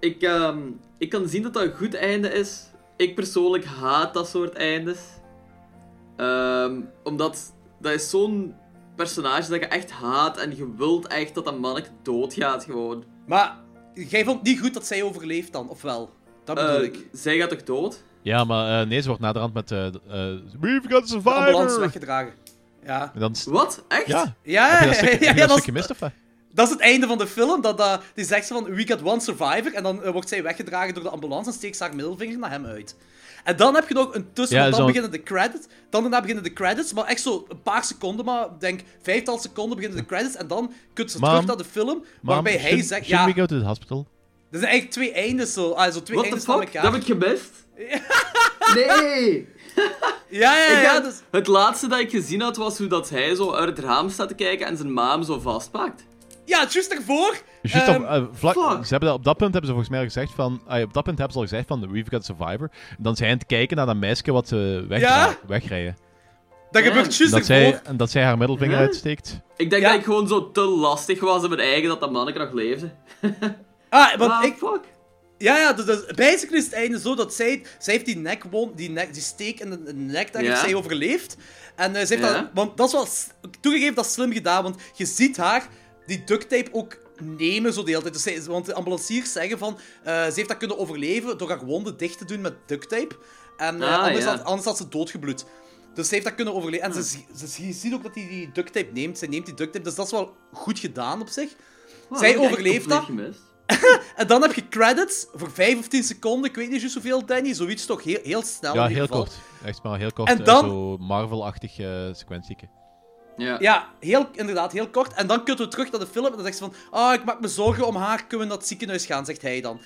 Speaker 2: ik, ehm, ik kan zien dat dat een goed einde is. Ik persoonlijk haat dat soort eindes. Ehm, omdat dat is zo'n personage dat je echt haat en je wilt echt dat dat manneke doodgaat gewoon.
Speaker 1: Maar jij vond het niet goed dat zij overleeft dan, of wel? Dat bedoel
Speaker 2: Eh,
Speaker 1: ik.
Speaker 2: Zij gaat toch dood?
Speaker 3: Ja, maar eh, nee, ze wordt naderhand met... eh eh, We've got a
Speaker 1: De ambulance
Speaker 3: survivor!
Speaker 1: weggedragen. Ja.
Speaker 3: Dan...
Speaker 2: Wat? Echt?
Speaker 3: Ja,
Speaker 1: Ja,
Speaker 3: heb je dat stukje,
Speaker 1: ja, ja,
Speaker 3: dat of wat?
Speaker 1: dat is het einde van de film. Dat, dat, die zegt ze van, we got one survivor. En dan wordt zij weggedragen door de ambulance en steekt ze haar middelvinger naar hem uit. En dan heb je nog een tussen,
Speaker 3: Ja,
Speaker 1: dan beginnen de credits. Dan daarna beginnen de credits, maar echt zo een paar seconden, maar denk vijftal seconden beginnen de credits. En dan kunt ze terug naar de film, waarbij
Speaker 3: Mom,
Speaker 1: hij
Speaker 3: should-
Speaker 1: zegt,
Speaker 3: should
Speaker 1: ja,
Speaker 3: we go to the hospital?
Speaker 1: Er zijn eigenlijk twee eindes zo. Ah, zo twee
Speaker 2: What
Speaker 1: eindes elkaar.
Speaker 2: Dat heb ik gemist? [LAUGHS] Nee!
Speaker 1: Ja, ja, ja. dus...
Speaker 2: Het laatste dat ik gezien had was hoe dat hij zo uit het raam staat te kijken en zijn maam zo vastpakt.
Speaker 1: Ja, juist daarvoor.
Speaker 3: Juist
Speaker 1: ehm,
Speaker 3: op, eh, vlak,
Speaker 2: fuck.
Speaker 3: ze hebben dat, op dat punt hebben ze volgens mij al gezegd van... ah, op dat punt hebben ze al gezegd van, we've got a survivor. En dan zijn ze aan het kijken naar dat meisje wat ze weg,
Speaker 1: Ja?
Speaker 3: wegrijden.
Speaker 1: dat
Speaker 2: Ja.
Speaker 1: gebeurt juist
Speaker 3: Dat
Speaker 1: daarvoor.
Speaker 3: zij, en dat zij haar middelvinger uitsteekt.
Speaker 2: Ik denk
Speaker 1: Ja.
Speaker 2: dat ik gewoon zo te lastig was in mijn eigen dat dat manneke nog leefde. [LAUGHS]
Speaker 1: Ah, want
Speaker 2: ah,
Speaker 1: ik,
Speaker 2: fuck.
Speaker 1: Ja, ja, dus, dus basically is het einde zo dat zij, zij heeft die nekwond, die, nek, die steek in de, in de nek, daar
Speaker 2: Ja.
Speaker 1: heeft zij overleefd. En eh, ze heeft dat, want dat is wel, toegegeven, dat is slim gedaan, want je ziet haar die duct tape ook nemen zo de hele tijd. Dus zij, want de ambulanciers zeggen van, eh, ze heeft dat kunnen overleven door haar wonden dicht te doen met duct tape. En eh,
Speaker 2: Ah,
Speaker 1: anders, had, anders had ze doodgebloed. Dus ze heeft dat kunnen overleven. En ze, ze, je ziet ook dat hij die duct tape neemt. Zij neemt die duct tape, dus dat is wel goed gedaan op zich. Zij overleeft dat.
Speaker 2: gemist. [LAUGHS]
Speaker 1: en dan heb je credits voor 5 of 10 seconden. Ik weet niet juist hoeveel, Danny. Zoiets toch heel, heel snel.
Speaker 3: Ja,
Speaker 1: in ieder
Speaker 3: heel
Speaker 1: geval.
Speaker 3: kort. Echt maar heel kort.
Speaker 1: En
Speaker 3: eh,
Speaker 1: dan-
Speaker 3: Zo Marvel-achtig eh sequentieke.
Speaker 2: Ja.
Speaker 1: Ja, heel, inderdaad, heel kort. En dan kunnen we terug naar de film en dan zegt ze van... Ah, ik maak me zorgen om haar, kunnen we naar het ziekenhuis gaan, zegt hij dan.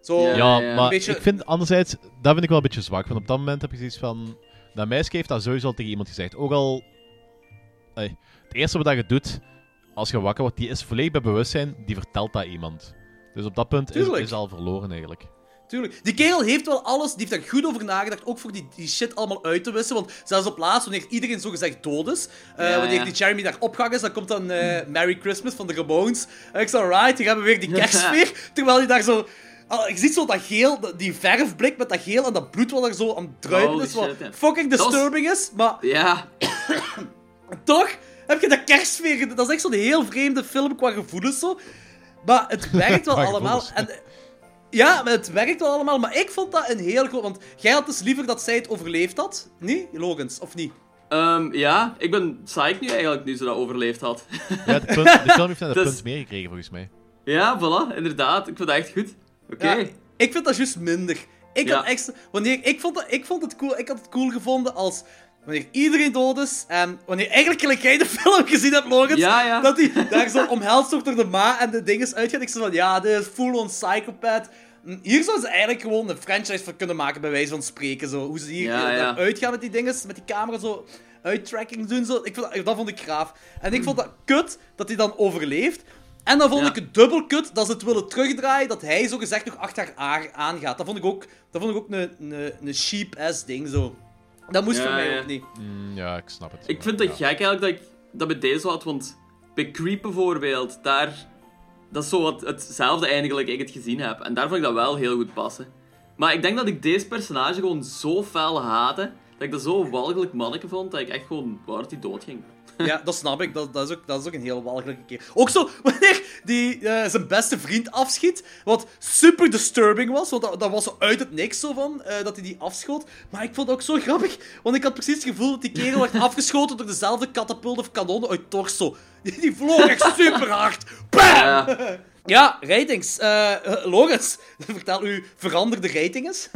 Speaker 1: Zo,
Speaker 2: Ja,
Speaker 3: Ja,
Speaker 2: ja.
Speaker 3: maar
Speaker 1: beetje-
Speaker 3: ik vind anderzijds, dat vind ik wel een beetje zwak. Want op dat moment heb je zoiets van. Dat meisje heeft dat sowieso al tegen iemand gezegd. Ook al. Het eerste wat je doet als je wakker wordt, die is volledig bij bewustzijn, die vertelt dat iemand. Dus op dat punt is, is al verloren eigenlijk.
Speaker 1: Tuurlijk. Die kerel heeft wel alles, die heeft daar goed over nagedacht, ook voor die, die shit allemaal uit te wissen. Want zelfs op laatst, wanneer iedereen zogezegd dood is, eh,
Speaker 2: Ja,
Speaker 1: wanneer
Speaker 2: ja.
Speaker 1: die Jeremy daar opgehangen is, dan komt dan eh, Merry Christmas van de Ramones. En ik zo, right, hier hebben we weer die kerstsfeer. Terwijl hij daar zo... ah, je ziet zo dat geel, die verfblik met dat geel en dat bloed wat er zo aan het druipen is, wat
Speaker 2: shit,
Speaker 1: fucking disturbing is. Maar
Speaker 2: Ja. [COUGHS]
Speaker 1: toch heb je dat kerstsfeer. Dat is echt zo'n heel vreemde film qua gevoelens zo. Maar het [LAUGHS] werkt wel allemaal. En, ja, maar het werkt wel allemaal. Maar ik vond dat een heel goed... Want jij had dus liever dat zij het overleefd had. Niet, Logans? Of niet?
Speaker 2: Ehm, ja, ik ben psyched nu eigenlijk, nu ze dat overleefd had.
Speaker 3: Ja, de, punt, de film heeft net een [LAUGHS]
Speaker 2: Dus-
Speaker 3: punt meer gekregen volgens mij.
Speaker 2: ja, voilà, inderdaad. Ik vind dat echt goed. Oké.
Speaker 1: Ja, ik vind dat juist minder. Ik,
Speaker 2: Ja.
Speaker 1: had extra, wanneer, ik, vond dat, ik vond het cool. Ik had het cool gevonden als... Wanneer iedereen dood is en wanneer eigenlijk gelijk jij de film gezien hebt,
Speaker 2: Ja, ja.
Speaker 1: dat hij daar zo omhelst wordt door de ma en de dinges uitgaat. Ik zei van, ja, dit is full-on psychopath. Hm, Hier zouden ze eigenlijk gewoon een franchise van kunnen maken, bij wijze van spreken. Zo. Hoe ze hier
Speaker 2: Ja,
Speaker 1: uitgaan met die dinges, met die camera zo uittracking doen. Zo. Ik vond, dat- dat vond ik graaf. En ik vond dat kut dat hij dan overleeft. En dan vond
Speaker 2: Ja.
Speaker 1: ik het dubbel kut dat ze het willen terugdraaien, dat hij zo gezegd nog achter haar aangaat. Dat vond ik ook, dat vond ik ook een, een, een cheap-ass ding zo. Dat moest
Speaker 2: Ja,
Speaker 1: voor mij
Speaker 2: ja.
Speaker 1: ook niet.
Speaker 3: Mm, ja, ik snap het.
Speaker 2: Ik vind het
Speaker 3: ja.
Speaker 2: gek eigenlijk dat ik dat bij deze had, want bij Creep bijvoorbeeld, daar... Dat is zo wat hetzelfde eigenlijk ik het gezien heb. En daar vond ik dat wel heel goed passen. Maar ik denk dat ik deze personage gewoon zo fel haatte, dat ik dat zo walgelijk manneke vond, dat ik echt gewoon wou dat hij doodging. [LAUGHS]
Speaker 1: Ja, dat snap ik. Dat, dat, is, ook, dat is ook een heel walgelijke keer. Ook zo, [LAUGHS] wanneer die eh, zijn beste vriend afschiet, wat super disturbing was, want dat, dat was zo uit het niks zo van, eh, dat hij die afschoot. Maar ik vond het ook zo grappig, want ik had precies het gevoel dat die kerel werd [LAUGHS] afgeschoten door dezelfde katapult of kanon uit Torso. Die, die vloog echt super hard. Bam!
Speaker 2: Ja.
Speaker 1: Ja, ratings. Logans, vertel uw veranderde ratings.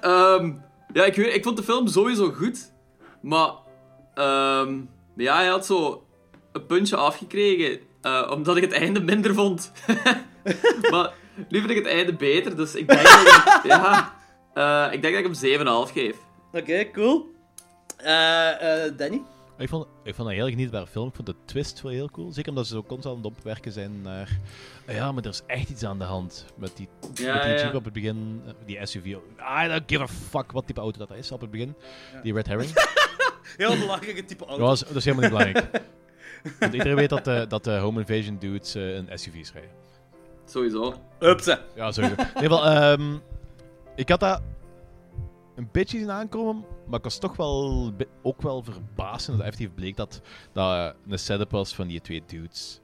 Speaker 2: Ehm, ja, ik, weet, ik vond de film sowieso goed. Maar ehm, ja, hij had zo een puntje afgekregen. eh, omdat ik het einde minder vond. [LAUGHS] maar nu vind ik het einde beter. Dus ik denk dat ik, [LAUGHS] ja, eh, ik denk dat ik hem 7,5 geef.
Speaker 1: Oké, cool. Eh eh Danny?
Speaker 3: Ik vond, ik vond dat een heel genietbare film. Ik vond de twist wel heel cool. Zeker omdat ze zo constant aan het opwerken zijn naar... "Ah Ja, maar er is echt iets aan de hand. Met die,
Speaker 2: Ja,
Speaker 3: met die
Speaker 2: ja.
Speaker 3: jeep op het begin. Die SUV. I don't give a fuck wat type auto dat is op het begin. Die Red Herring. [LAUGHS]
Speaker 1: Heel belangrijke type
Speaker 3: Dat,
Speaker 1: auto.
Speaker 3: was, dat is helemaal niet belangrijk. [LAUGHS] Want iedereen weet dat de, dat de Home Invasion dudes eh, een SUV's rijden.
Speaker 2: Sowieso.
Speaker 1: Upse.
Speaker 3: Ja, sowieso. In ieder geval, ehm, ik had dat een beetje zien aankomen, maar ik was toch wel ook wel verbaasd dat het effectief bleek dat dat eh, een setup was van die twee dudes.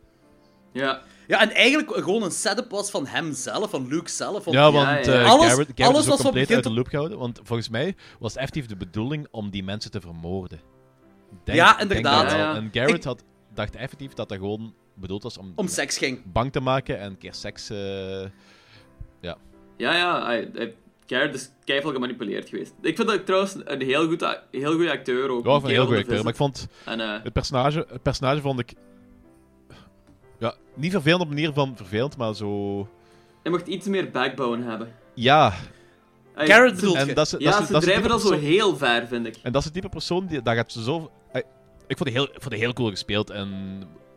Speaker 2: Ja.
Speaker 1: Ja, en eigenlijk gewoon een setup was van hemzelf, van Luke zelf. Want
Speaker 3: Ja, want
Speaker 2: ja.
Speaker 3: eh,
Speaker 1: Alles-
Speaker 3: Garrett, Garrett
Speaker 1: alles
Speaker 3: is
Speaker 1: was
Speaker 3: compleet uit de loop gehouden, want volgens mij was het effectief de bedoeling om die mensen te vermoorden. Denk,
Speaker 1: Ja,
Speaker 3: denk
Speaker 1: inderdaad.
Speaker 2: Ja, ja.
Speaker 3: En Garrett
Speaker 1: Ik-
Speaker 3: had, dacht effectief dat dat gewoon bedoeld was om,
Speaker 1: om seks ging.
Speaker 3: bang te maken en een keer seks... eh,
Speaker 2: Ja, ja. Hij, Garrett is keihard gemanipuleerd geweest. Ik vind dat trouwens een heel, goed, a- heel goede acteur ook.
Speaker 3: ja, een heel goede acteur, maar ik vond...
Speaker 2: En, eh,
Speaker 3: Het personage, het personage vond ik. Ja, niet vervelend op de manier van vervelend, maar zo.
Speaker 2: hij mocht iets meer backbone hebben.
Speaker 3: Ja,
Speaker 1: bedoelt
Speaker 3: en dat is, dat
Speaker 2: Ja,
Speaker 3: is,
Speaker 2: ze
Speaker 3: dat is het
Speaker 2: drijven dat zo
Speaker 3: persoon-
Speaker 2: heel ver, vind ik.
Speaker 3: En dat is het type persoon die. Dat gaat zo. Ik vond het heel, ik vond het heel cool gespeeld en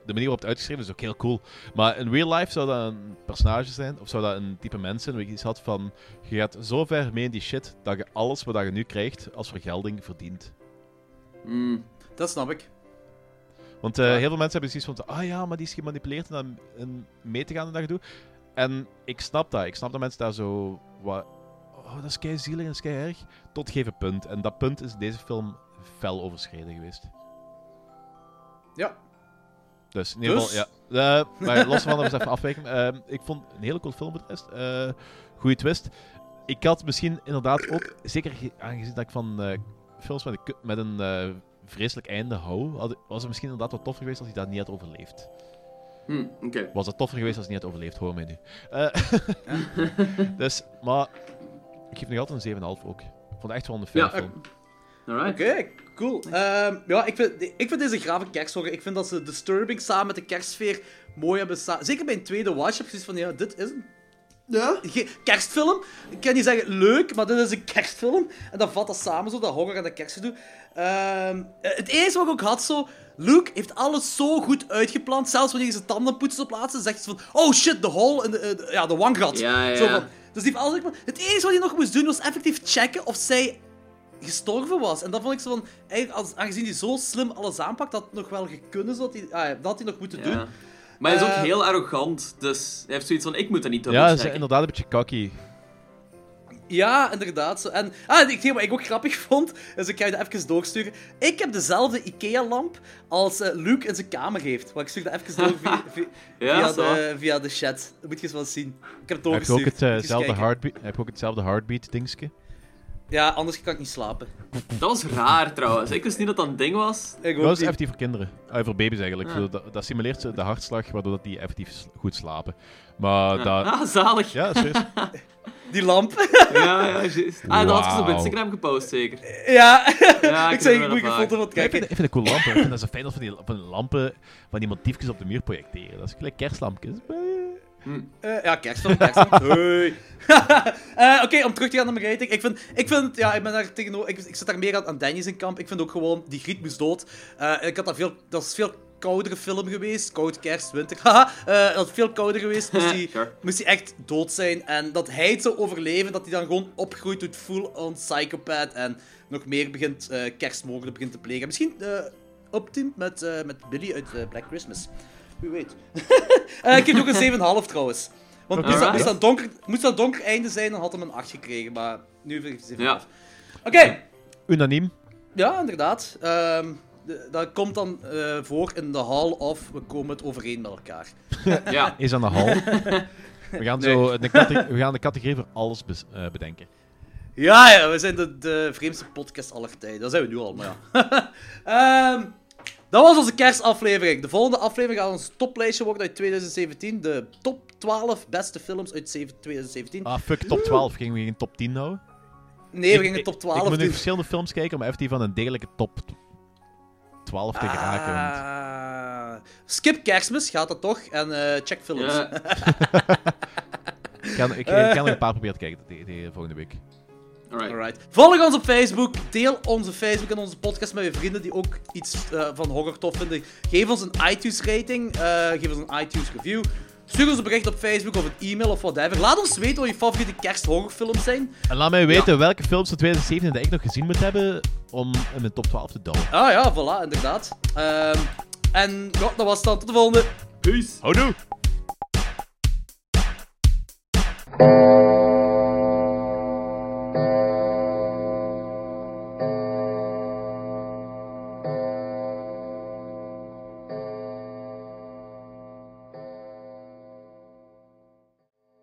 Speaker 3: de manier waarop het uitgeschreven is ook heel cool. Maar in real life zou dat een personage zijn, of zou dat een type mens zijn, waar je iets had van. Je gaat zo ver mee in die shit dat je alles wat je nu krijgt als vergelding verdient.
Speaker 2: Mm.
Speaker 1: Dat snap ik.
Speaker 3: Want eh, heel veel mensen hebben zoiets van, ah ja, maar die is gemanipuleerd en dan en mee te gaan en dat gedoe. En ik snap dat. Ik snap dat mensen daar zo wat, oh, dat is kei zielig en dat is kei erg, tot geven punt. En dat punt is in deze film fel overschreden geweest.
Speaker 1: Ja.
Speaker 3: Dus in ieder
Speaker 1: Dus?
Speaker 3: ja. Eh, maar los van dat we eens even afwijken. ehm, ik vond een hele cool film de rest. Eh goeie twist. Ik had misschien inderdaad ook, zeker ge- aangezien dat ik van eh, films met een, met een eh, vreselijk einde hou, had, was het misschien inderdaad wat toffer geweest als hij dat niet had overleefd.
Speaker 2: Hm, oké.
Speaker 3: Was het toffer geweest als hij niet had overleefd, hoor mij nu. Eh, [LAUGHS] dus, maar ik geef nog altijd een 7,5 ook. Ik vond het echt wel een fijne
Speaker 2: Ja,
Speaker 3: film.
Speaker 2: Alright.
Speaker 1: Oké, cool. Ehm, ja, ik vind, ik vind deze grave kersthorror. Ik vind dat ze Disturbing samen met de kerstsfeer mooi hebben samen. Zeker bij een tweede watch heb je zoiets van, ja, dit is een ja, kerstfilm. Ik kan niet zeggen leuk, maar dit is een kerstfilm. En dan vat dat samen zo, dat horror en dat kerstgedoe. Ehm, eh, het eerste wat ik ook had, zo... Luke heeft alles zo goed uitgepland. Zelfs wanneer hij zijn tanden poetst op plaatsen, zegt hij van... Oh shit, de hole in de, eh, de- ja, de wangrat.
Speaker 2: Ja, ja.
Speaker 1: Zo van, dus die heeft alles uitgepland. Het enige wat hij nog moest doen, was effectief checken of zij gestorven was. En dan vond ik zo van, eigenlijk, als, aangezien hij zo slim alles aanpakt, dat het nog wel gekunnen, zodat hij, ah, ja, dat had hij nog moeten doen.
Speaker 2: Maar hij is ook
Speaker 1: Eh,
Speaker 2: heel arrogant, dus hij heeft zoiets van, ik moet dat niet doen.
Speaker 3: Ja, ze zijn inderdaad een beetje cocky.
Speaker 1: Ja, inderdaad. Zo. En ah, hetgeen wat ik ook grappig [LAUGHS] vond, is ik ga je dat even doorsturen. Ik heb dezelfde IKEA-lamp als eh, Luke in zijn kamer heeft. Maar ik stuur dat even door via, [LAUGHS] via,
Speaker 2: Ja,
Speaker 1: via, de, via de chat. Dat moet je eens wel zien. Ik heb het
Speaker 3: Heb je ook
Speaker 1: doorgestuurd. Moet je eens
Speaker 3: hetzelfde heartbeat, heb je ook hetzelfde heartbeat dingetje?
Speaker 1: Ja, anders kan ik niet slapen.
Speaker 2: Dat was raar trouwens. Ik wist niet dat dat een ding was.
Speaker 1: Ik
Speaker 3: Dat is
Speaker 1: niet.
Speaker 3: effectief voor kinderen. Ah, voor baby's eigenlijk.
Speaker 2: Ah.
Speaker 3: Zo, Dat, dat simuleert ze de hartslag, waardoor dat die effectief goed slapen. Maar dat...
Speaker 2: Ah, zalig.
Speaker 3: Ja, serieus. [LAUGHS]
Speaker 1: Die lamp. [LAUGHS]
Speaker 2: Ja, ja, juist. Ah, dat had je op. Instagram gepost, zeker.
Speaker 1: ja,
Speaker 2: Ja,
Speaker 1: ik [LAUGHS] zei, ik moet je
Speaker 2: wel
Speaker 1: foto van
Speaker 3: Ja, ik, vind,
Speaker 1: kijken.
Speaker 3: ik vind het cool lampen. Ik vind dat zo fijn als van die, van die lampen, van die motiefjes op de muur projecteren. Dat is gelijk kerstlampjes.
Speaker 1: Eh, ja, kerstfilm, kerstfilm. Hey. Eh, Oké, om terug te gaan naar mijn rating. Ik vind, ik vind ja, ik ben daar tegenover, ik, ik zit daar meer aan, aan Danny zijn kamp. Ik vind ook gewoon, die Griet moest dood. Eh, ik had dat veel, dat is veel koudere film geweest. Koud, kerst, winter. [LAUGHS] Haha, dat is veel kouder geweest. Moest [LAUGHS] hij
Speaker 2: Sure.
Speaker 1: moest hij echt dood zijn. En dat hij het zou overleven, dat hij dan gewoon opgroeit tot full-on psychopath. En nog meer begint, eh kerstmoorden begint te plegen. Misschien opteamt met, met Billy uit Black Christmas. Wie weet. [LAUGHS] Eh, ik heb ook een 7,5 trouwens. Want moest dat, moest, dat donker, moest dat donker einde zijn, dan had hij een 8 gekregen. Maar nu vind ik het 7,5.
Speaker 2: Ja.
Speaker 1: Oké,
Speaker 3: Unaniem.
Speaker 1: ja, inderdaad. Ehm, de- dat komt dan eh, voor in de hall of we komen het overeen met elkaar. [LAUGHS]
Speaker 2: Ja.
Speaker 3: Is aan de hal. We gaan, zo de we gaan de categorie voor alles eh, bedenken.
Speaker 1: Ja, ja, we zijn de, de vreemdste podcast aller tijden. Dat zijn we nu al, maar ja. [LAUGHS] Ehm, dat was onze kerstaflevering. De volgende aflevering gaat ons toplijstje worden uit 2017. De top 12 beste films uit zeven- 2017.
Speaker 3: Ah, fuck, top 12. Gingen we geen top 10 nou?
Speaker 1: nee, we
Speaker 3: Ik-
Speaker 1: gingen
Speaker 3: ik-
Speaker 1: top 12
Speaker 3: Ik moet nu verschillende films kijken om even die van een degelijke top 12 te geraken. want-
Speaker 1: Ah, skip kerstmis, gaat dat toch? En eh, check films.
Speaker 2: Ja. [LAUGHS]
Speaker 3: Ik ga, ik, ik ga nog een paar proberen te kijken de, de volgende week.
Speaker 2: Alright.
Speaker 1: Alright. Volg ons op Facebook. Deel onze Facebook en onze podcast met je vrienden die ook iets eh, van horror tof vinden. Geef ons een iTunes rating. eh, geef ons een iTunes review. Stuur ons een bericht op Facebook of een e-mail of whatever. Laat ons weten wat je favoriete kersthorrorfilms zijn.
Speaker 3: En laat mij weten welke films van 2017 dat ik nog gezien moet hebben om in mijn top 12 te douwen.
Speaker 1: Ah ja, voilà, inderdaad. Ehm, en ja, dat was het dan. Tot de volgende.
Speaker 2: Peace.
Speaker 3: Houdoe!